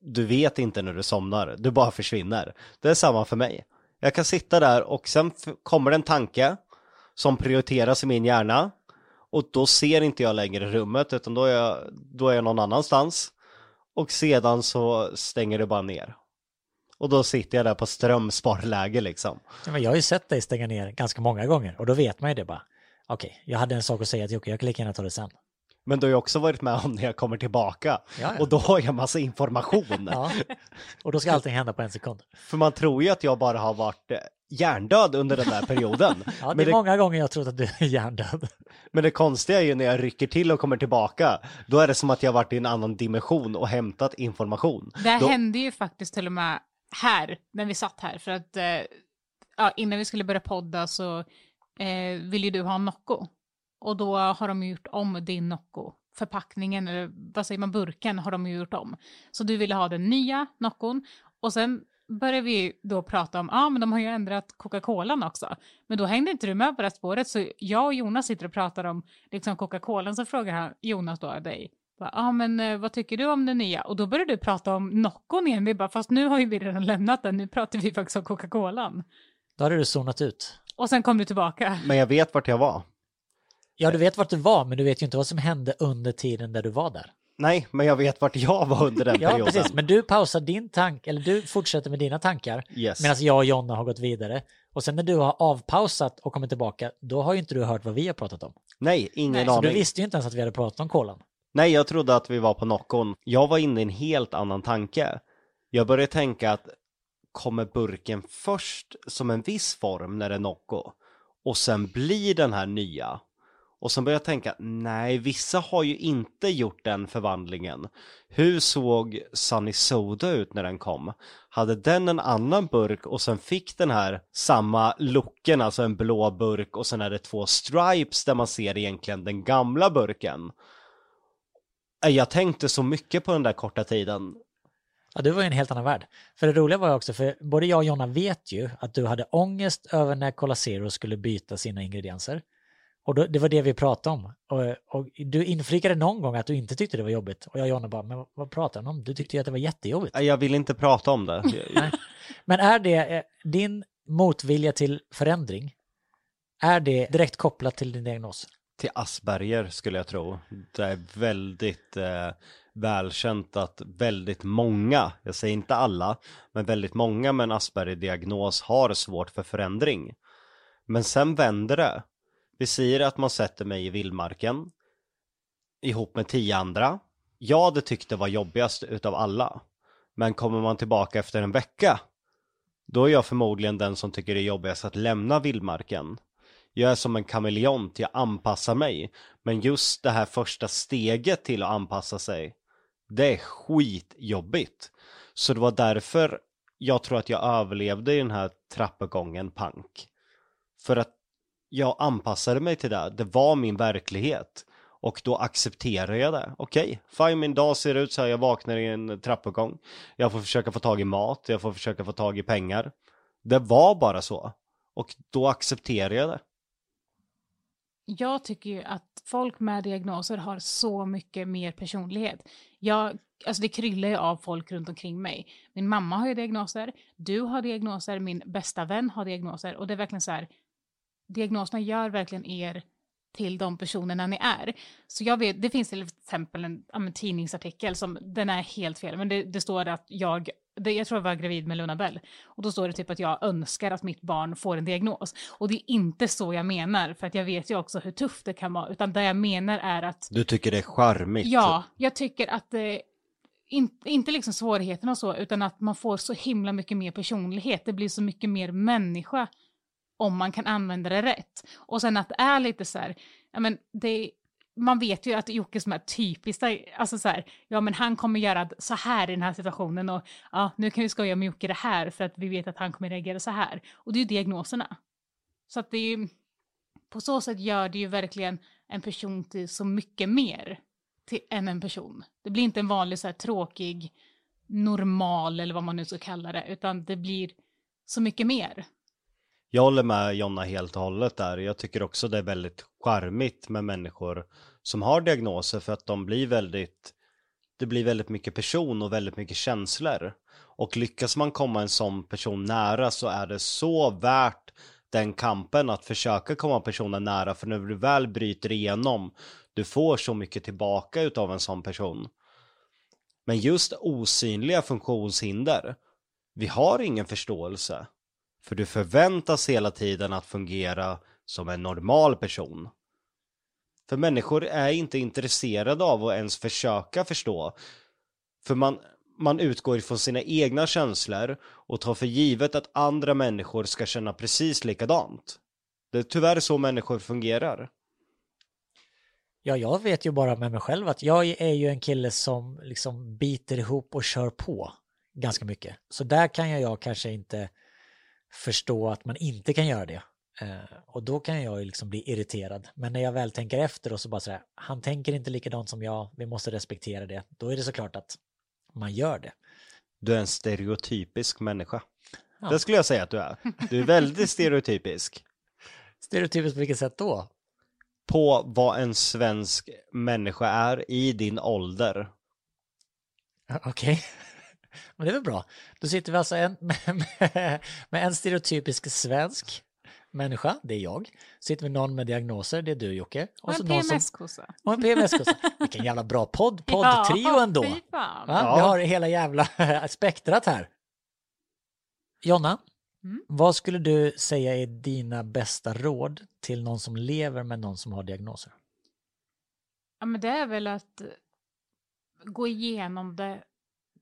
Du vet inte när du somnar, du bara försvinner. Det är samma för mig. Jag kan sitta där och sen kommer det en tanke som prioriteras i min hjärna och då ser inte jag längre rummet utan då är jag, då är jag någon annanstans och sedan så stänger det bara ner. Och då sitter jag där på strömsparläge liksom. Ja, men jag har ju sett dig stänga ner ganska många gånger och då vet man ju det bara. Okej, okay, jag hade en sak att säga till Jocke, jag kan lika gärna ta det sen. Men du har ju också varit med om när jag kommer tillbaka. Ja, ja. Och då har jag massa information. ja. Och då ska allting hända på en sekund. För man tror ju att jag bara har varit eh, hjärndöd under den där perioden. ja, det är Men många gånger jag trott att du är hjärndöd. Men det konstiga är ju när jag rycker till och kommer tillbaka, då är det som att jag varit i en annan dimension och hämtat information. Det då... hände ju faktiskt till och med här, när vi satt här, för att eh, ja, innan vi skulle börja podda så eh, ville ju du ha en Nocco. Och då har de gjort om din Nocco. Förpackningen, eller vad säger man, burken har de ju gjort om. Så du ville ha den nya Noccon. Och sen började vi då prata om, ja ah, men de har ju ändrat Coca-Colan också. Men då hängde inte du med på det spåret, så jag och Jonas sitter och pratar om liksom Coca-Colan, så frågar han Jonas då dig, Ja, ah, men eh, vad tycker du om det nya? Och då började du prata om Noccon igen. Vi bara, fast nu har ju vi redan lämnat den. Nu pratar vi faktiskt om Coca-Colan. Då hade du zonat ut. Och sen kom du tillbaka. Men jag vet vart jag var. Ja, du vet vart du var, men du vet ju inte vad som hände under tiden där du var där. Nej, men jag vet vart jag var under den ja, perioden. precis. Men du pausar din tank, eller du fortsätter med dina tankar. Yes. Medan jag och Jonna har gått vidare. Och sen när du har avpausat och kommit tillbaka, då har ju inte du hört vad vi har pratat om. Nej, ingen Nej, aning. Så du visste ju inte ens att vi hade pratat om kolan. Nej, jag trodde att vi var på Noccon. Jag var inne i en helt annan tanke. Jag började tänka att kommer burken först som en viss form när det är Nocco och sen blir den här nya? Och sen började jag tänka, nej, vissa har ju inte gjort den förvandlingen. Hur såg Sunny Soda ut när den kom? Hade den en annan burk och sen fick den här samma looken, alltså en blå burk och sen är det två stripes där man ser egentligen den gamla burken. Jag tänkte så mycket på den där korta tiden. Ja, du var ju en helt annan värld. För det roliga var ju också, för både jag och Jonna vet ju att du hade ångest över när Cola Zero skulle byta sina ingredienser. Och då, det var det vi pratade om. Och, och, du inflikade någon gång att du inte tyckte det var jobbigt. Och jag och Jonna bara, men vad pratar han om? Du tyckte ju att det var jättejobbigt. Jag vill inte prata om det. men är det eh, din motvilja till förändring, är det direkt kopplat till din diagnos? Till Asperger skulle jag tro. Det är väldigt eh, välkänt att väldigt många, jag säger inte alla, men väldigt många med en Asperger-diagnos har svårt för förändring. Men sen vänder det. Vi säger att man sätter mig i vildmarken ihop med tio andra. Jag hade tyckt det var jobbigast utav alla. Men kommer man tillbaka efter en vecka, då är jag förmodligen den som tycker det är jobbigast att lämna vildmarken. Jag är som en kameleont, jag anpassar mig. Men just det här första steget till att anpassa sig, det är skitjobbigt. Så det var därför jag tror att jag överlevde i den här trappuppgången pank. För att jag anpassade mig till det, det var min verklighet. Och då accepterar jag det. Okej, okay, fine min dag ser ut så här, jag vaknar i en trappuppgång. Jag får försöka få tag i mat, jag får försöka få tag i pengar. Det var bara så. Och då accepterar jag det. Jag tycker ju att folk med diagnoser har så mycket mer personlighet. Jag, alltså det kryllar ju av folk runt omkring mig. Min mamma har ju diagnoser, du har diagnoser, min bästa vän har diagnoser och det är verkligen så här, diagnoserna gör verkligen er till de personerna ni är. Så jag vet, det finns till exempel en, en tidningsartikel som, den är helt fel, men det, det står att jag, det, jag tror jag var gravid med Luna Bell, och då står det typ att jag önskar att mitt barn får en diagnos. Och det är inte så jag menar, för att jag vet ju också hur tufft det kan vara, utan det jag menar är att... Du tycker det är charmigt? Ja, jag tycker att det, in, inte liksom svårigheterna och så, utan att man får så himla mycket mer personlighet, det blir så mycket mer människa om man kan använda det rätt. Och sen att det är lite så här, ja men det, man vet ju att Jocke som är typiskt, alltså så här, ja men han kommer göra så här i den här situationen och ja, nu kan vi skoja med Jocke det här för att vi vet att han kommer reagera så här. Och det är ju diagnoserna. Så att det är ju, på så sätt gör det ju verkligen en person till så mycket mer till, än en person. Det blir inte en vanlig så här tråkig, normal eller vad man nu ska kalla det, utan det blir så mycket mer. Jag håller med Jonna helt och hållet där. Jag tycker också det är väldigt charmigt med människor som har diagnoser för att de blir väldigt, det blir väldigt mycket person och väldigt mycket känslor. Och lyckas man komma en sån person nära så är det så värt den kampen att försöka komma personen nära för när du väl bryter igenom du får så mycket tillbaka utav en sån person. Men just osynliga funktionshinder, vi har ingen förståelse. För du förväntas hela tiden att fungera som en normal person. För människor är inte intresserade av att ens försöka förstå. För man, man utgår ifrån sina egna känslor och tar för givet att andra människor ska känna precis likadant. Det är tyvärr så människor fungerar. Ja, jag vet ju bara med mig själv att jag är ju en kille som liksom biter ihop och kör på ganska mycket. Så där kan jag, jag kanske inte förstå att man inte kan göra det. Eh, och då kan jag ju liksom bli irriterad. Men när jag väl tänker efter och så bara säger han tänker inte likadant som jag, vi måste respektera det. Då är det såklart att man gör det. Du är en stereotypisk människa. Ja. Det skulle jag säga att du är. Du är väldigt stereotypisk. Stereotypisk på vilket sätt då? På vad en svensk människa är i din ålder. Okej. Men det är väl bra. Då sitter vi alltså en, med, med, en stereotypisk svensk människa, det är jag. Sitter vi någon med diagnoser, det är du Jocke. Och, och en PMS-kossa. Och en PMS-kossa. Vilken jävla bra podd, poddtrio ja, ändå. Ja. Vi har hela jävla spektrat här. Jonna, mm. vad skulle du säga är dina bästa råd till någon som lever med någon som har diagnoser? Ja men det är väl att gå igenom det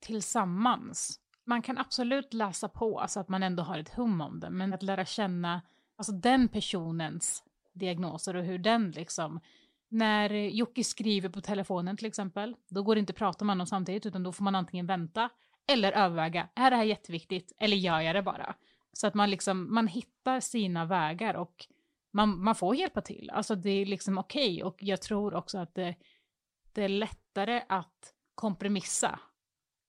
tillsammans. Man kan absolut läsa på så att man ändå har ett hum om det, men att lära känna alltså den personens diagnoser och hur den liksom när Jocke skriver på telefonen till exempel, då går det inte att prata med honom samtidigt utan då får man antingen vänta eller överväga, är det här jätteviktigt eller gör jag det bara? Så att man liksom, man hittar sina vägar och man, man får hjälpa till. Alltså det är liksom okej okay. och jag tror också att det, det är lättare att kompromissa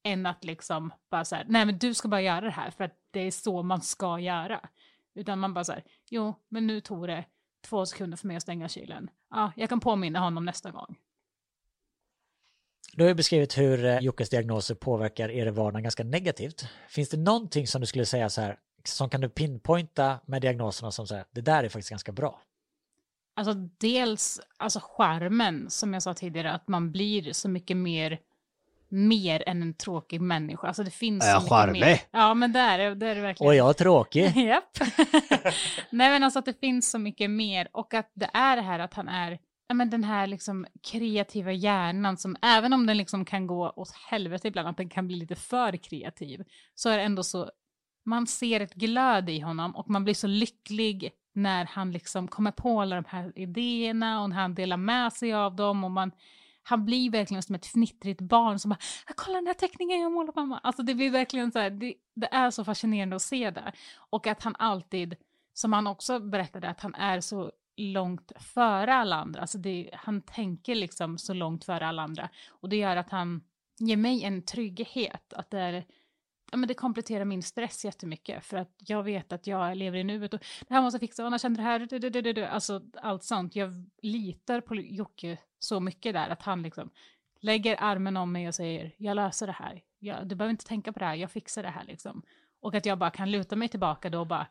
än att liksom bara så här, nej men du ska bara göra det här för att det är så man ska göra. Utan man bara så här, jo men nu tog det två sekunder för mig att stänga kylen. Ja, jag kan påminna honom nästa gång. Du har ju beskrivit hur eh, Jockes diagnoser påverkar er vardag ganska negativt. Finns det någonting som du skulle säga så här, som kan du pinpointa med diagnoserna som säger det där är faktiskt ganska bra? Alltså dels, alltså skärmen som jag sa tidigare, att man blir så mycket mer mer än en tråkig människa. Alltså det finns är jag så charmig? Mer. Ja, men det är det, är det verkligen. Och jag är tråkig. Japp. Nej, men alltså att det finns så mycket mer och att det är det här att han är ja, men den här liksom kreativa hjärnan som även om den liksom kan gå åt helvete ibland, att den kan bli lite för kreativ, så är det ändå så, man ser ett glöd i honom och man blir så lycklig när han liksom kommer på alla de här idéerna och när han delar med sig av dem och man han blir verkligen som ett fnittrigt barn som bara “kolla den här teckningen jag målar mamma”. Alltså det blir verkligen så här, det, det, är så fascinerande att se det. Och att han alltid, som han också berättade, att han är så långt före alla andra. Alltså det, han tänker liksom så långt före alla andra. Och det gör att han ger mig en trygghet, att det är ja, men det kompletterar min stress jättemycket för att jag vet att jag lever i nuet och det här måste jag fixa, och när känner det här, du, du, du, du, alltså allt sånt. Jag litar på Jocke så mycket där att han liksom lägger armen om mig och säger jag löser det här, jag, du behöver inte tänka på det här, jag fixar det här liksom. Och att jag bara kan luta mig tillbaka då och bara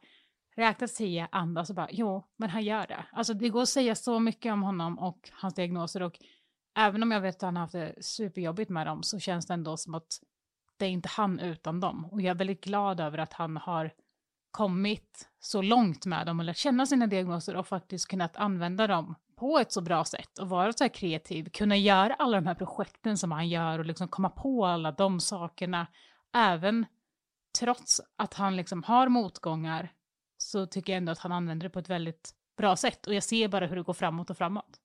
räkna tio, andas och bara jo, men han gör det. Alltså det går att säga så mycket om honom och hans diagnoser och även om jag vet att han har haft det superjobbigt med dem så känns det ändå som att det är inte han utan dem. Och jag är väldigt glad över att han har kommit så långt med dem och lärt känna sina diagnoser och faktiskt kunnat använda dem på ett så bra sätt och vara så här kreativ, kunna göra alla de här projekten som han gör och liksom komma på alla de sakerna, även trots att han liksom har motgångar så tycker jag ändå att han använder det på ett väldigt bra sätt och jag ser bara hur det går framåt och framåt.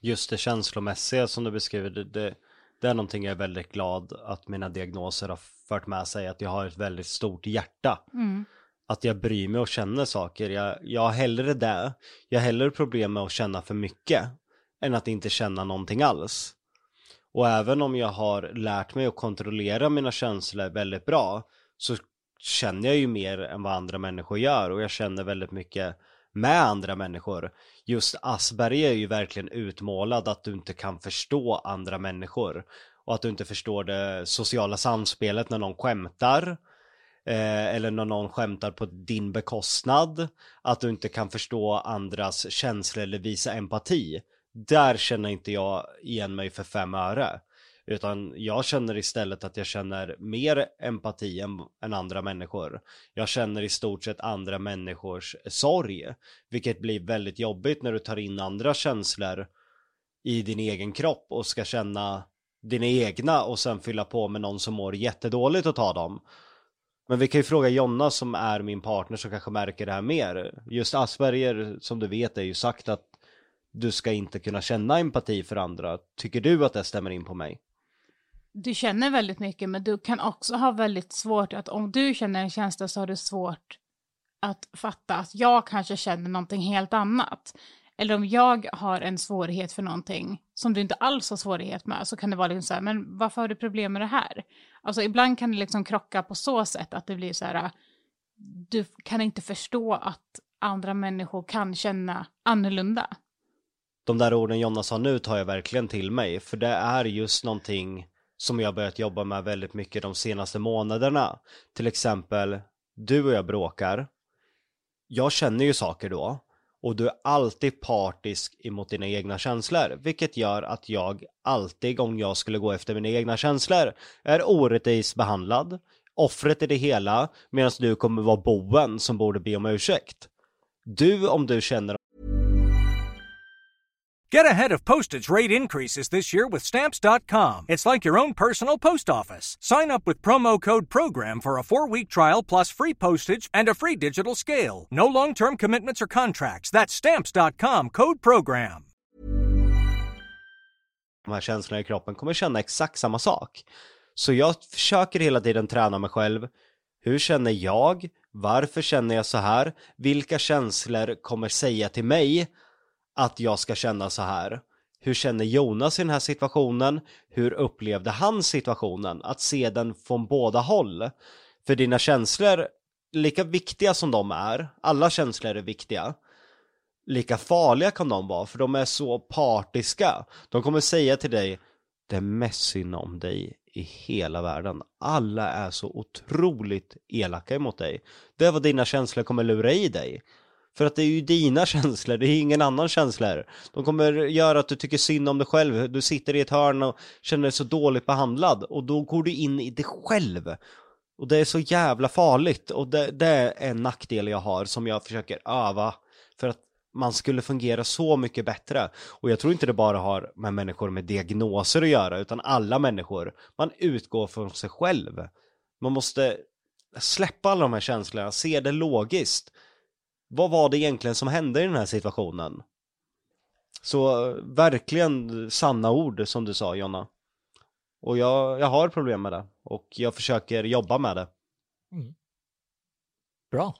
Just det känslomässiga som du beskriver, det, det, det är någonting jag är väldigt glad att mina diagnoser har fört med sig, att jag har ett väldigt stort hjärta. Mm. Att jag bryr mig och känner saker. Jag, jag har hellre det, jag har hellre problem med att känna för mycket, än att inte känna någonting alls. Och även om jag har lärt mig att kontrollera mina känslor väldigt bra, så känner jag ju mer än vad andra människor gör och jag känner väldigt mycket med andra människor. Just Asperger är ju verkligen utmålad att du inte kan förstå andra människor och att du inte förstår det sociala samspelet när någon skämtar eh, eller när någon skämtar på din bekostnad att du inte kan förstå andras känslor eller visa empati. Där känner inte jag igen mig för fem öre. Utan jag känner istället att jag känner mer empati än, än, andra människor. Jag känner i stort sett andra människors sorg. Vilket blir väldigt jobbigt när du tar in andra känslor i din egen kropp och ska känna dina egna och sen fylla på med någon som mår jättedåligt och ta dem. Men vi kan ju fråga Jonna som är min partner som kanske märker det här mer. Just Asperger som du vet är ju sagt att du ska inte kunna känna empati för andra. Tycker du att det stämmer in på mig? du känner väldigt mycket, men du kan också ha väldigt svårt att om du känner en känsla så har du svårt att fatta att jag kanske känner någonting helt annat. Eller om jag har en svårighet för någonting som du inte alls har svårighet med så kan det vara liksom så här, men varför har du problem med det här? Alltså ibland kan det liksom krocka på så sätt att det blir så här, äh, du kan inte förstå att andra människor kan känna annorlunda. De där orden Jonna sa nu tar jag verkligen till mig, för det är just någonting som jag börjat jobba med väldigt mycket de senaste månaderna. Till exempel, du och jag bråkar. Jag känner ju saker då. Och du är alltid partisk emot dina egna känslor. Vilket gör att jag alltid, om jag skulle gå efter mina egna känslor, är orättvist behandlad. Offret i det hela, medan du kommer vara boven som borde be om ursäkt. Du, om du känner Get ahead of postage rate increases this year with Stamps.com. It's like your own personal post office. Sign up with promo code PROGRAM for a 4-week trial plus free postage and a free digital scale. No long term commitments or contracts. That's Stamps.com code PROGRAM. De här känslorna i kroppen kommer känna exakt samma sak. Så jag försöker hela tiden träna mig själv. Hur känner jag? Varför känner jag så här? Vilka känslor kommer säga till mig att jag ska känna så här. Hur känner Jonas i den här situationen? Hur upplevde han situationen? Att se den från båda håll. För dina känslor, lika viktiga som de är, alla känslor är viktiga, lika farliga kan de vara, för de är så partiska. De kommer säga till dig, det är mest synd om dig i hela världen. Alla är så otroligt elaka emot dig. Det är vad dina känslor kommer lura i dig. För att det är ju dina känslor, det är ingen annan känslor. De kommer göra att du tycker synd om dig själv, du sitter i ett hörn och känner dig så dåligt behandlad och då går du in i dig själv. Och det är så jävla farligt och det, det är en nackdel jag har som jag försöker öva för att man skulle fungera så mycket bättre. Och jag tror inte det bara har med människor med diagnoser att göra, utan alla människor. Man utgår från sig själv. Man måste släppa alla de här känslorna, se det logiskt. Vad var det egentligen som hände i den här situationen? Så eh, verkligen sanna ord som du sa Jonna. Och jag, jag har problem med det och jag försöker jobba med det. Mm. Bra.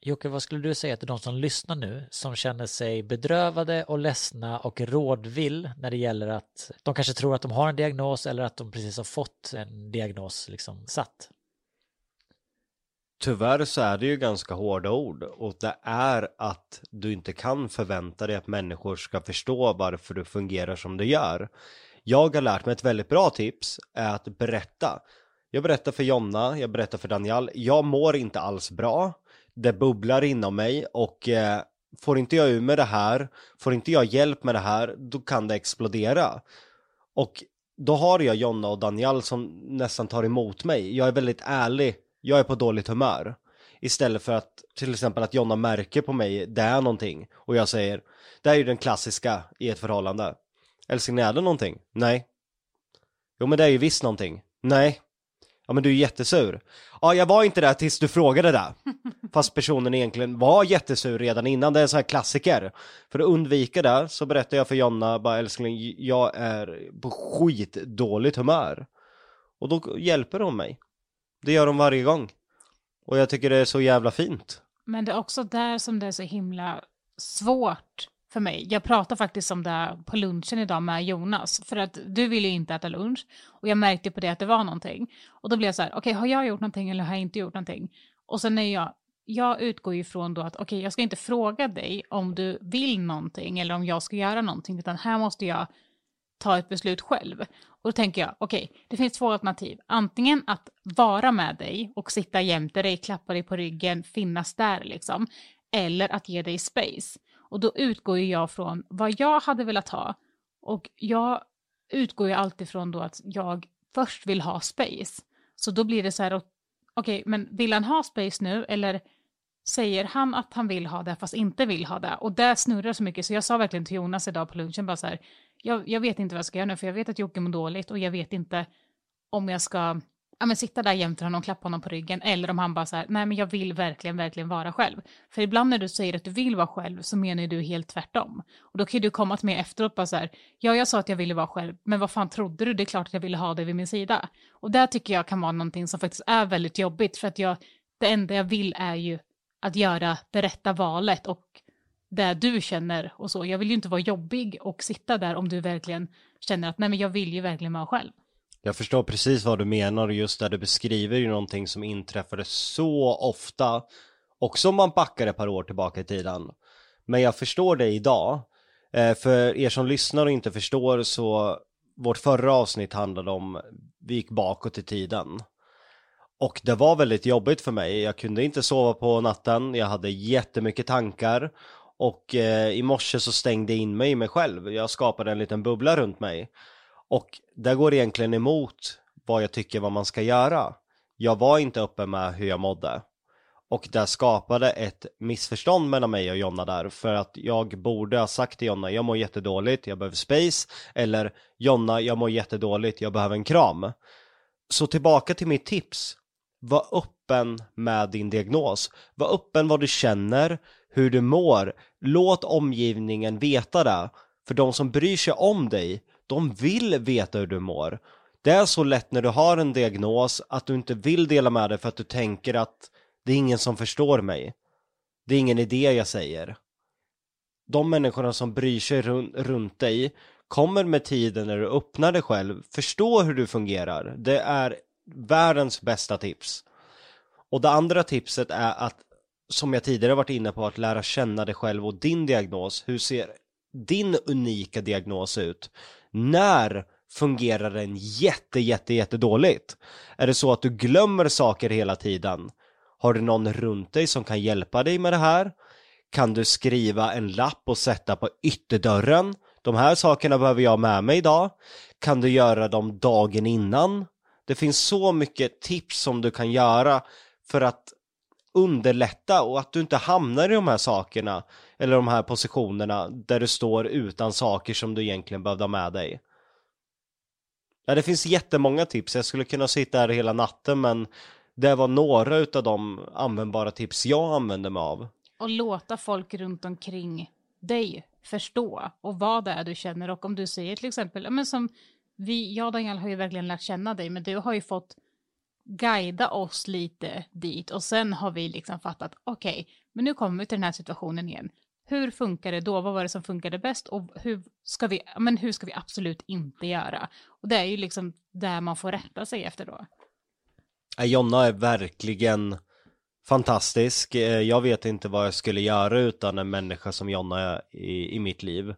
Jocke, vad skulle du säga till de som lyssnar nu som känner sig bedrövade och ledsna och rådvill när det gäller att de kanske tror att de har en diagnos eller att de precis har fått en diagnos liksom satt? Tyvärr så är det ju ganska hårda ord och det är att du inte kan förvänta dig att människor ska förstå varför du fungerar som du gör. Jag har lärt mig ett väldigt bra tips är att berätta. Jag berättar för Jonna, jag berättar för Daniel, jag mår inte alls bra. Det bubblar inom mig och eh, får inte jag ur med det här, får inte jag hjälp med det här, då kan det explodera. Och då har jag Jonna och Daniel som nästan tar emot mig. Jag är väldigt ärlig, jag är på dåligt humör. Istället för att till exempel att Jonna märker på mig, det är någonting. Och jag säger, det här är ju den klassiska i ett förhållande. Älskling, är det någonting? Nej. Jo men det är ju visst någonting. Nej. Ja men du är jättesur. Ja jag var inte där tills du frågade det. Fast personen egentligen var jättesur redan innan, det är en sån här klassiker. För att undvika det så berättar jag för Jonna, bara älskling, jag är på skitdåligt humör. Och då hjälper hon mig. Det gör de varje gång. Och jag tycker det är så jävla fint. Men det är också där som det är så himla svårt för mig. Jag pratade faktiskt om det på lunchen idag med Jonas, för att du ville ju inte äta lunch och jag märkte på det att det var någonting. Och då blev jag så här, okej, okay, har jag gjort någonting eller har jag inte gjort någonting? Och sen är jag, jag utgår ju från då att okej, okay, jag ska inte fråga dig om du vill någonting eller om jag ska göra någonting, utan här måste jag ta ett beslut själv. Och då tänker jag, okej, okay, det finns två alternativ. Antingen att vara med dig och sitta jämte dig, klappa dig på ryggen, finnas där liksom. Eller att ge dig space. Och då utgår ju jag från vad jag hade velat ha. Och jag utgår ju alltid från då att jag först vill ha space. Så då blir det så här, okej, okay, men vill han ha space nu eller säger han att han vill ha det fast inte vill ha det? Och det snurrar så mycket så jag sa verkligen till Jonas idag på lunchen bara så här, jag, jag vet inte vad jag ska göra nu för jag vet att Jocke mår dåligt och jag vet inte om jag ska ja, men sitta där jämte honom och klappa honom på ryggen eller om han bara så här, nej men jag vill verkligen, verkligen vara själv. För ibland när du säger att du vill vara själv så menar du helt tvärtom. Och då kan du komma till mig efteråt bara så här, ja jag sa att jag ville vara själv, men vad fan trodde du? Det är klart att jag ville ha dig vid min sida. Och det tycker jag kan vara någonting som faktiskt är väldigt jobbigt för att jag, det enda jag vill är ju att göra det rätta valet och det du känner och så. Jag vill ju inte vara jobbig och sitta där om du verkligen känner att nej men jag vill ju verkligen vara själv. Jag förstår precis vad du menar och just där du beskriver ju någonting som inträffade så ofta. Också om man backar ett par år tillbaka i tiden. Men jag förstår det idag. Eh, för er som lyssnar och inte förstår så vårt förra avsnitt handlade om vi gick bakåt i tiden. Och det var väldigt jobbigt för mig. Jag kunde inte sova på natten. Jag hade jättemycket tankar. Och eh, i morse så stängde jag in mig i mig själv. Jag skapade en liten bubbla runt mig. Och det går egentligen emot vad jag tycker vad man ska göra. Jag var inte uppe med hur jag mådde. Och det skapade ett missförstånd mellan mig och Jonna där för att jag borde ha sagt till Jonna jag mår jättedåligt, jag behöver space eller Jonna jag mår jättedåligt, jag behöver en kram. Så tillbaka till mitt tips. Var öppen med din diagnos. Var öppen vad du känner, hur du mår. Låt omgivningen veta det. För de som bryr sig om dig de vill veta hur du mår. Det är så lätt när du har en diagnos att du inte vill dela med dig för att du tänker att det är ingen som förstår mig. Det är ingen idé jag säger. De människorna som bryr sig run runt dig kommer med tiden när du öppnar dig själv förstå hur du fungerar. Det är världens bästa tips. Och det andra tipset är att, som jag tidigare varit inne på, att lära känna dig själv och din diagnos. Hur ser din unika diagnos ut? När fungerar den jätte, jätte, jätte dåligt? Är det så att du glömmer saker hela tiden? Har du någon runt dig som kan hjälpa dig med det här? Kan du skriva en lapp och sätta på ytterdörren? De här sakerna behöver jag med mig idag. Kan du göra dem dagen innan? Det finns så mycket tips som du kan göra för att underlätta och att du inte hamnar i de här sakerna eller de här positionerna där du står utan saker som du egentligen behövde ha med dig. Ja, det finns jättemånga tips. Jag skulle kunna sitta här hela natten men det var några utav de användbara tips jag använder mig av. Och låta folk runt omkring dig förstå och vad det är du känner och om du säger till exempel, men som vi, jag och Daniel har ju verkligen lärt känna dig men du har ju fått guida oss lite dit och sen har vi liksom fattat, okej, okay, men nu kommer vi till den här situationen igen. Hur funkar det då? Vad var det som funkade bäst? Och hur ska vi, men hur ska vi absolut inte göra? Och det är ju liksom där man får rätta sig efter då. Äh, Jonna är verkligen fantastisk. Äh, jag vet inte vad jag skulle göra utan en människa som Jonna i, i mitt liv.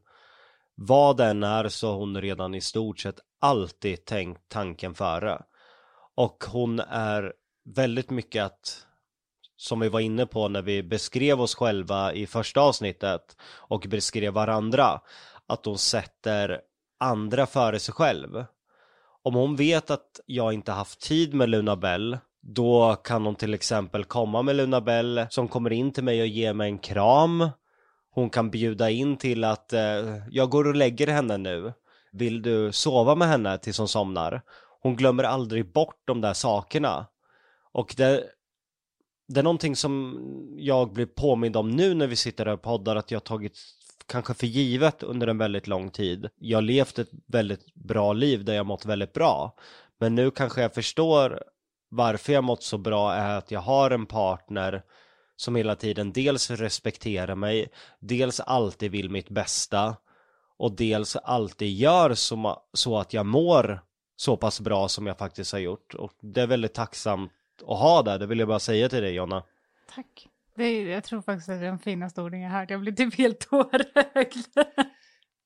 Vad den är så har hon redan i stort sett alltid tänkt tanken före. Och hon är väldigt mycket att, som vi var inne på när vi beskrev oss själva i första avsnittet och beskrev varandra, att hon sätter andra före sig själv. Om hon vet att jag inte haft tid med Luna Bell, då kan hon till exempel komma med Luna Bell som kommer in till mig och ger mig en kram. Hon kan bjuda in till att eh, jag går och lägger henne nu. Vill du sova med henne tills hon somnar? Hon glömmer aldrig bort de där sakerna. Och det, det är någonting som jag blir påmind om nu när vi sitter här och poddar att jag tagit kanske för givet under en väldigt lång tid. Jag har levt ett väldigt bra liv där jag mått väldigt bra. Men nu kanske jag förstår varför jag mått så bra är att jag har en partner som hela tiden dels respekterar mig, dels alltid vill mitt bästa och dels alltid gör så, så att jag mår så pass bra som jag faktiskt har gjort. Och det är väldigt tacksamt att ha det, det vill jag bara säga till dig Jonna. Tack. Det är, jag tror faktiskt att det är den finaste orden jag hört. Jag blir typ helt tårögd.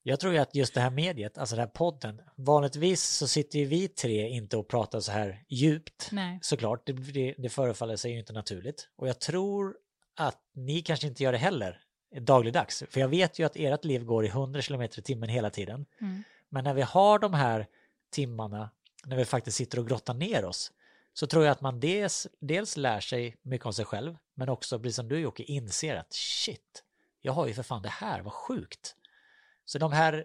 Jag tror ju att just det här mediet, alltså den här podden, vanligtvis så sitter ju vi tre inte och pratar så här djupt. Nej. Såklart, det, det, det förefaller sig ju inte naturligt. Och jag tror att ni kanske inte gör det heller dagligdags. För jag vet ju att ert liv går i 100 km i timmen hela tiden. Mm. Men när vi har de här timmarna, när vi faktiskt sitter och grottar ner oss, så tror jag att man dels, dels lär sig mycket om sig själv, men också, precis som du Jocke, inser att shit, jag har ju för fan det här, vad sjukt. Så de här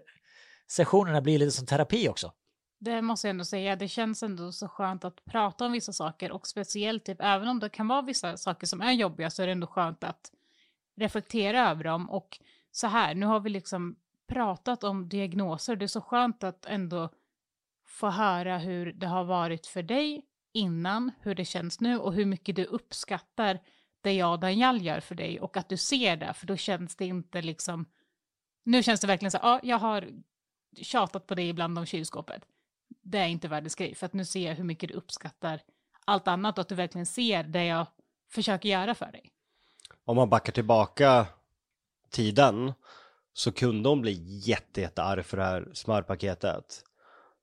sessionerna blir lite som terapi också. Det måste jag ändå säga, det känns ändå så skönt att prata om vissa saker och speciellt typ även om det kan vara vissa saker som är jobbiga så är det ändå skönt att reflektera över dem och så här, nu har vi liksom pratat om diagnoser, det är så skönt att ändå få höra hur det har varit för dig innan, hur det känns nu och hur mycket du uppskattar det jag och Daniel gör för dig och att du ser det, för då känns det inte liksom, nu känns det verkligen så, ja, jag har tjatat på dig ibland om kylskåpet. Det är inte världens grej, för att nu ser jag hur mycket du uppskattar allt annat och att du verkligen ser det jag försöker göra för dig. Om man backar tillbaka tiden så kunde hon bli jätte, jättearg för det här smörpaketet.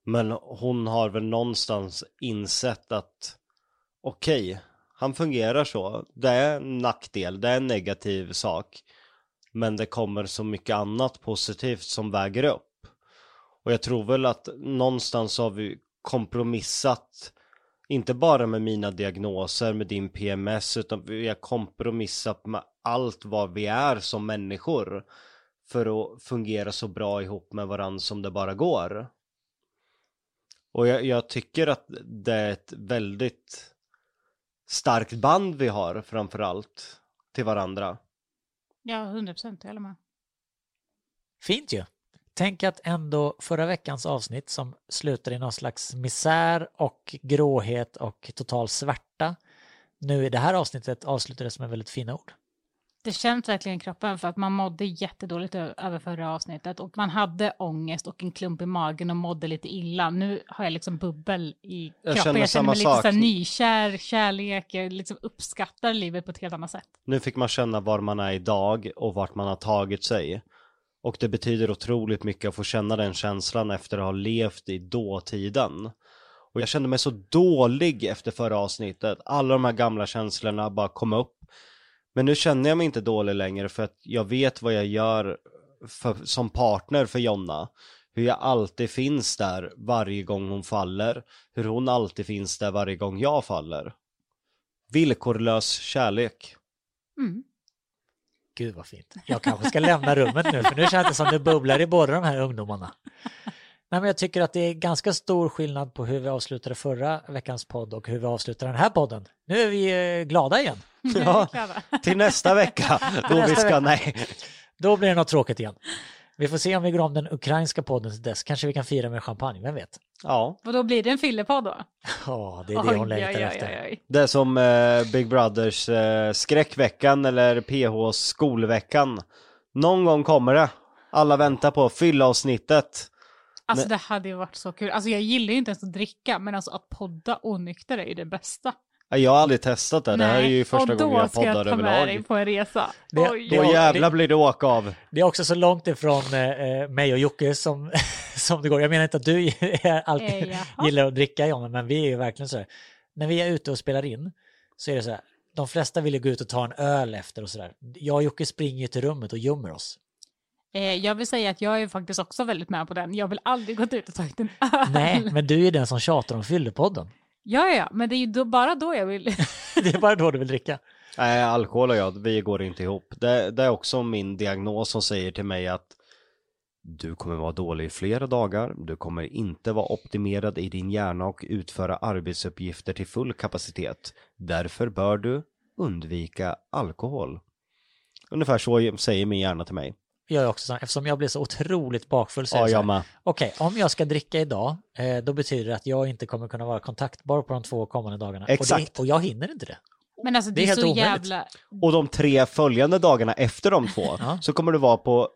Men hon har väl någonstans insett att okej, okay, han fungerar så. Det är en nackdel, det är en negativ sak. Men det kommer så mycket annat positivt som väger upp. Och jag tror väl att någonstans har vi kompromissat inte bara med mina diagnoser, med din PMS, utan vi har kompromissat med allt vad vi är som människor för att fungera så bra ihop med varandra som det bara går. Och jag, jag tycker att det är ett väldigt starkt band vi har framförallt till varandra. Ja, hundra procent, jag håller med. Fint ju. Tänk att ändå förra veckans avsnitt som slutar i någon slags misär och gråhet och total svärta nu i det här avsnittet avslutades med väldigt fina ord. Det känns verkligen i kroppen för att man mådde jättedåligt över förra avsnittet och man hade ångest och en klump i magen och mådde lite illa. Nu har jag liksom bubbel i kroppen. Jag känner jag känner mig samma lite så här sak. nykär, kärlek, jag liksom uppskattar livet på ett helt annat sätt. Nu fick man känna var man är idag och vart man har tagit sig. Och det betyder otroligt mycket att få känna den känslan efter att ha levt i dåtiden. Och jag kände mig så dålig efter förra avsnittet. Alla de här gamla känslorna bara kom upp. Men nu känner jag mig inte dålig längre för att jag vet vad jag gör för, som partner för Jonna. Hur jag alltid finns där varje gång hon faller. Hur hon alltid finns där varje gång jag faller. Villkorlös kärlek. Mm. Gud vad fint. Jag kanske ska lämna rummet nu för nu känns det som det bubblar i båda de här ungdomarna. Nej, men jag tycker att det är ganska stor skillnad på hur vi avslutade förra veckans podd och hur vi avslutar den här podden. Nu är vi eh, glada igen. Ja, till nästa vecka då Nästa vi ska, nej. Då blir det något tråkigt igen. Vi får se om vi går om den ukrainska podden till dess. Kanske vi kan fira med champagne, vem vet? Ja, Och då blir det en fyllepodd då? Ja, det är det hon längtar oj, oj, efter. oj, oj. det är som eh, Big Brothers eh, skräckveckan eller PHs skolveckan. Någon gång kommer det. Alla väntar på fyllavsnittet. Alltså Men- det hade ju varit så kul. Alltså jag gillar ju inte ens att dricka, men alltså att podda onykter är ju det bästa. Jag har aldrig testat det. Det här är ju första och då gången jag ska jag poddar ta med dig överlag. på en resa. Det- Oj, det- Då jävlar blir det åka av. Det är också så långt ifrån eh, eh, mig och Jocke som, som det går. Jag menar inte att du alltid Eh, jaha. gillar att dricka Jonna, men vi är ju verkligen så här. när vi är ute och spelar in så är det så här, de flesta vill ju gå ut och ta en öl efter och sådär. Jag och Jocke springer ju till rummet och gömmer oss. Eh, jag vill säga att jag är faktiskt också väldigt med på den. Jag vill aldrig gått ut och tagit en öl. Nej, men du är den som tjatar om fyllepodden. Ja, ja, men det är ju då, bara då jag vill. Det är bara då du vill dricka. Nej, alkohol och jag, vi går inte ihop. Det, det är också min diagnos som säger till mig att du kommer vara dålig i flera dagar, du kommer inte vara optimerad i din hjärna och utföra arbetsuppgifter till full kapacitet. Därför bör du undvika alkohol. Ungefär så säger min hjärna till mig. Jag är också så, eftersom jag blir så otroligt bakfull så Ja, så jag här. Okej, om jag ska dricka idag, eh, då betyder det att jag inte kommer kunna vara kontaktbar på de två kommande dagarna. Och, Exakt. det, och jag hinner inte det. Men alltså det, Det är är helt så omöjligt. jävla... Och de tre följande dagarna efter de två Ja. så kommer du vara på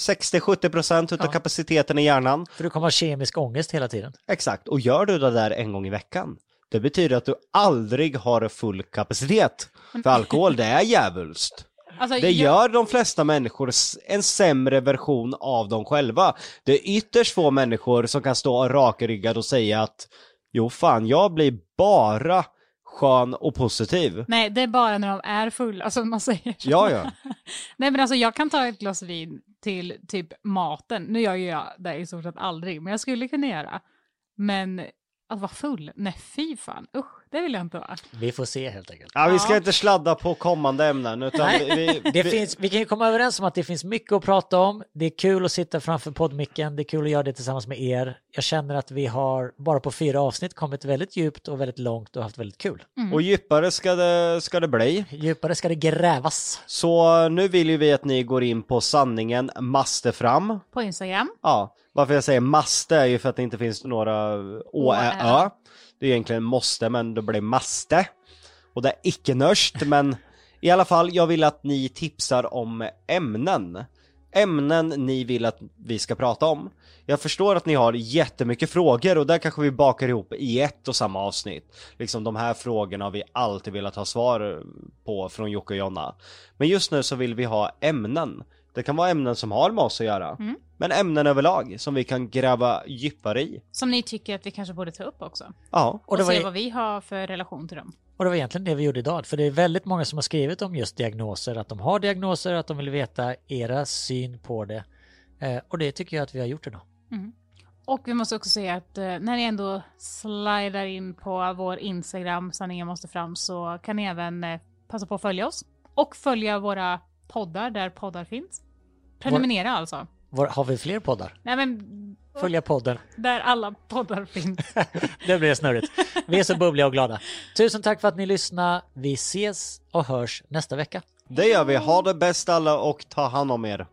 60-70% utav Ja. kapaciteten i hjärnan. För du kommer ha kemisk ångest hela tiden. Exakt, och gör du det där en gång i veckan, det betyder att du aldrig har full kapacitet. För alkohol, det är djävulskt. Alltså, Det jag- gör de flesta människor en sämre version av dem själva. Det är ytterst få människor som kan stå rakryggad och säga att jo fan, jag blir bara skön och positiv. Nej, det är bara när de är fulla som man säger. så. Ja, ja. Nej, men alltså jag kan ta ett glas vin till typ maten. Nu gör ju jag det i stort sett aldrig, men jag skulle kunna göra. Men att vara full? Nej, fy fan. Usch, det vill jag inte vara. Vi får se helt enkelt. ja vi ska Ja. inte sladda på kommande ämnen utan vi, Det vi, finns, vi kan ju komma överens om att det finns mycket att prata om. Det är kul att sitta framför poddmicken. Det är kul att göra det tillsammans med er. Jag känner att vi har bara på fyra avsnitt kommit väldigt djupt och väldigt långt och haft väldigt kul. och djupare ska det, ska det bli. Djupare ska det grävas. Så nu vill ju vi att ni går in på sanningen maste fram. På Instagram. Ja, varför jag säger maste är ju för att det inte finns några å, ä, ö. Det är egentligen måste, men det blir maste. Och det är icke-nörst, men i alla fall, jag vill att ni tipsar om ämnen. Ämnen ni vill att vi ska prata om. Jag förstår att ni har jättemycket frågor och där kanske vi bakar ihop i ett och samma avsnitt. Liksom de här frågorna har vi alltid velat ha svar på från Jocke och Jonna. Men just nu så vill vi ha ämnen. Det kan vara ämnen som har med oss att göra. Men ämnen överlag som vi kan gräva djupare i. Som ni tycker att vi kanske borde ta upp också. Ja, Och Och, var, se vad vi har för relation till dem. och det var egentligen det vi gjorde idag. För det är väldigt många som har skrivit om just diagnoser. Att de har diagnoser, att de vill veta era syn på det. Eh, och det tycker jag att vi har gjort idag. Och vi måste också säga att eh, när ni ändå slidar in på vår Instagram, sanningen måste fram, så kan ni även eh, passa på att följa oss. Och följa våra poddar där poddar finns. Prenumerera alltså. Var, har vi fler poddar? Nej men, Följa podden. där alla poddar finns. Det blir snurrigt. Vi är så bubbliga och glada. Tusen tack för att ni lyssnade. Vi ses och hörs nästa vecka. det gör vi. Ha det bäst alla och ta hand om er.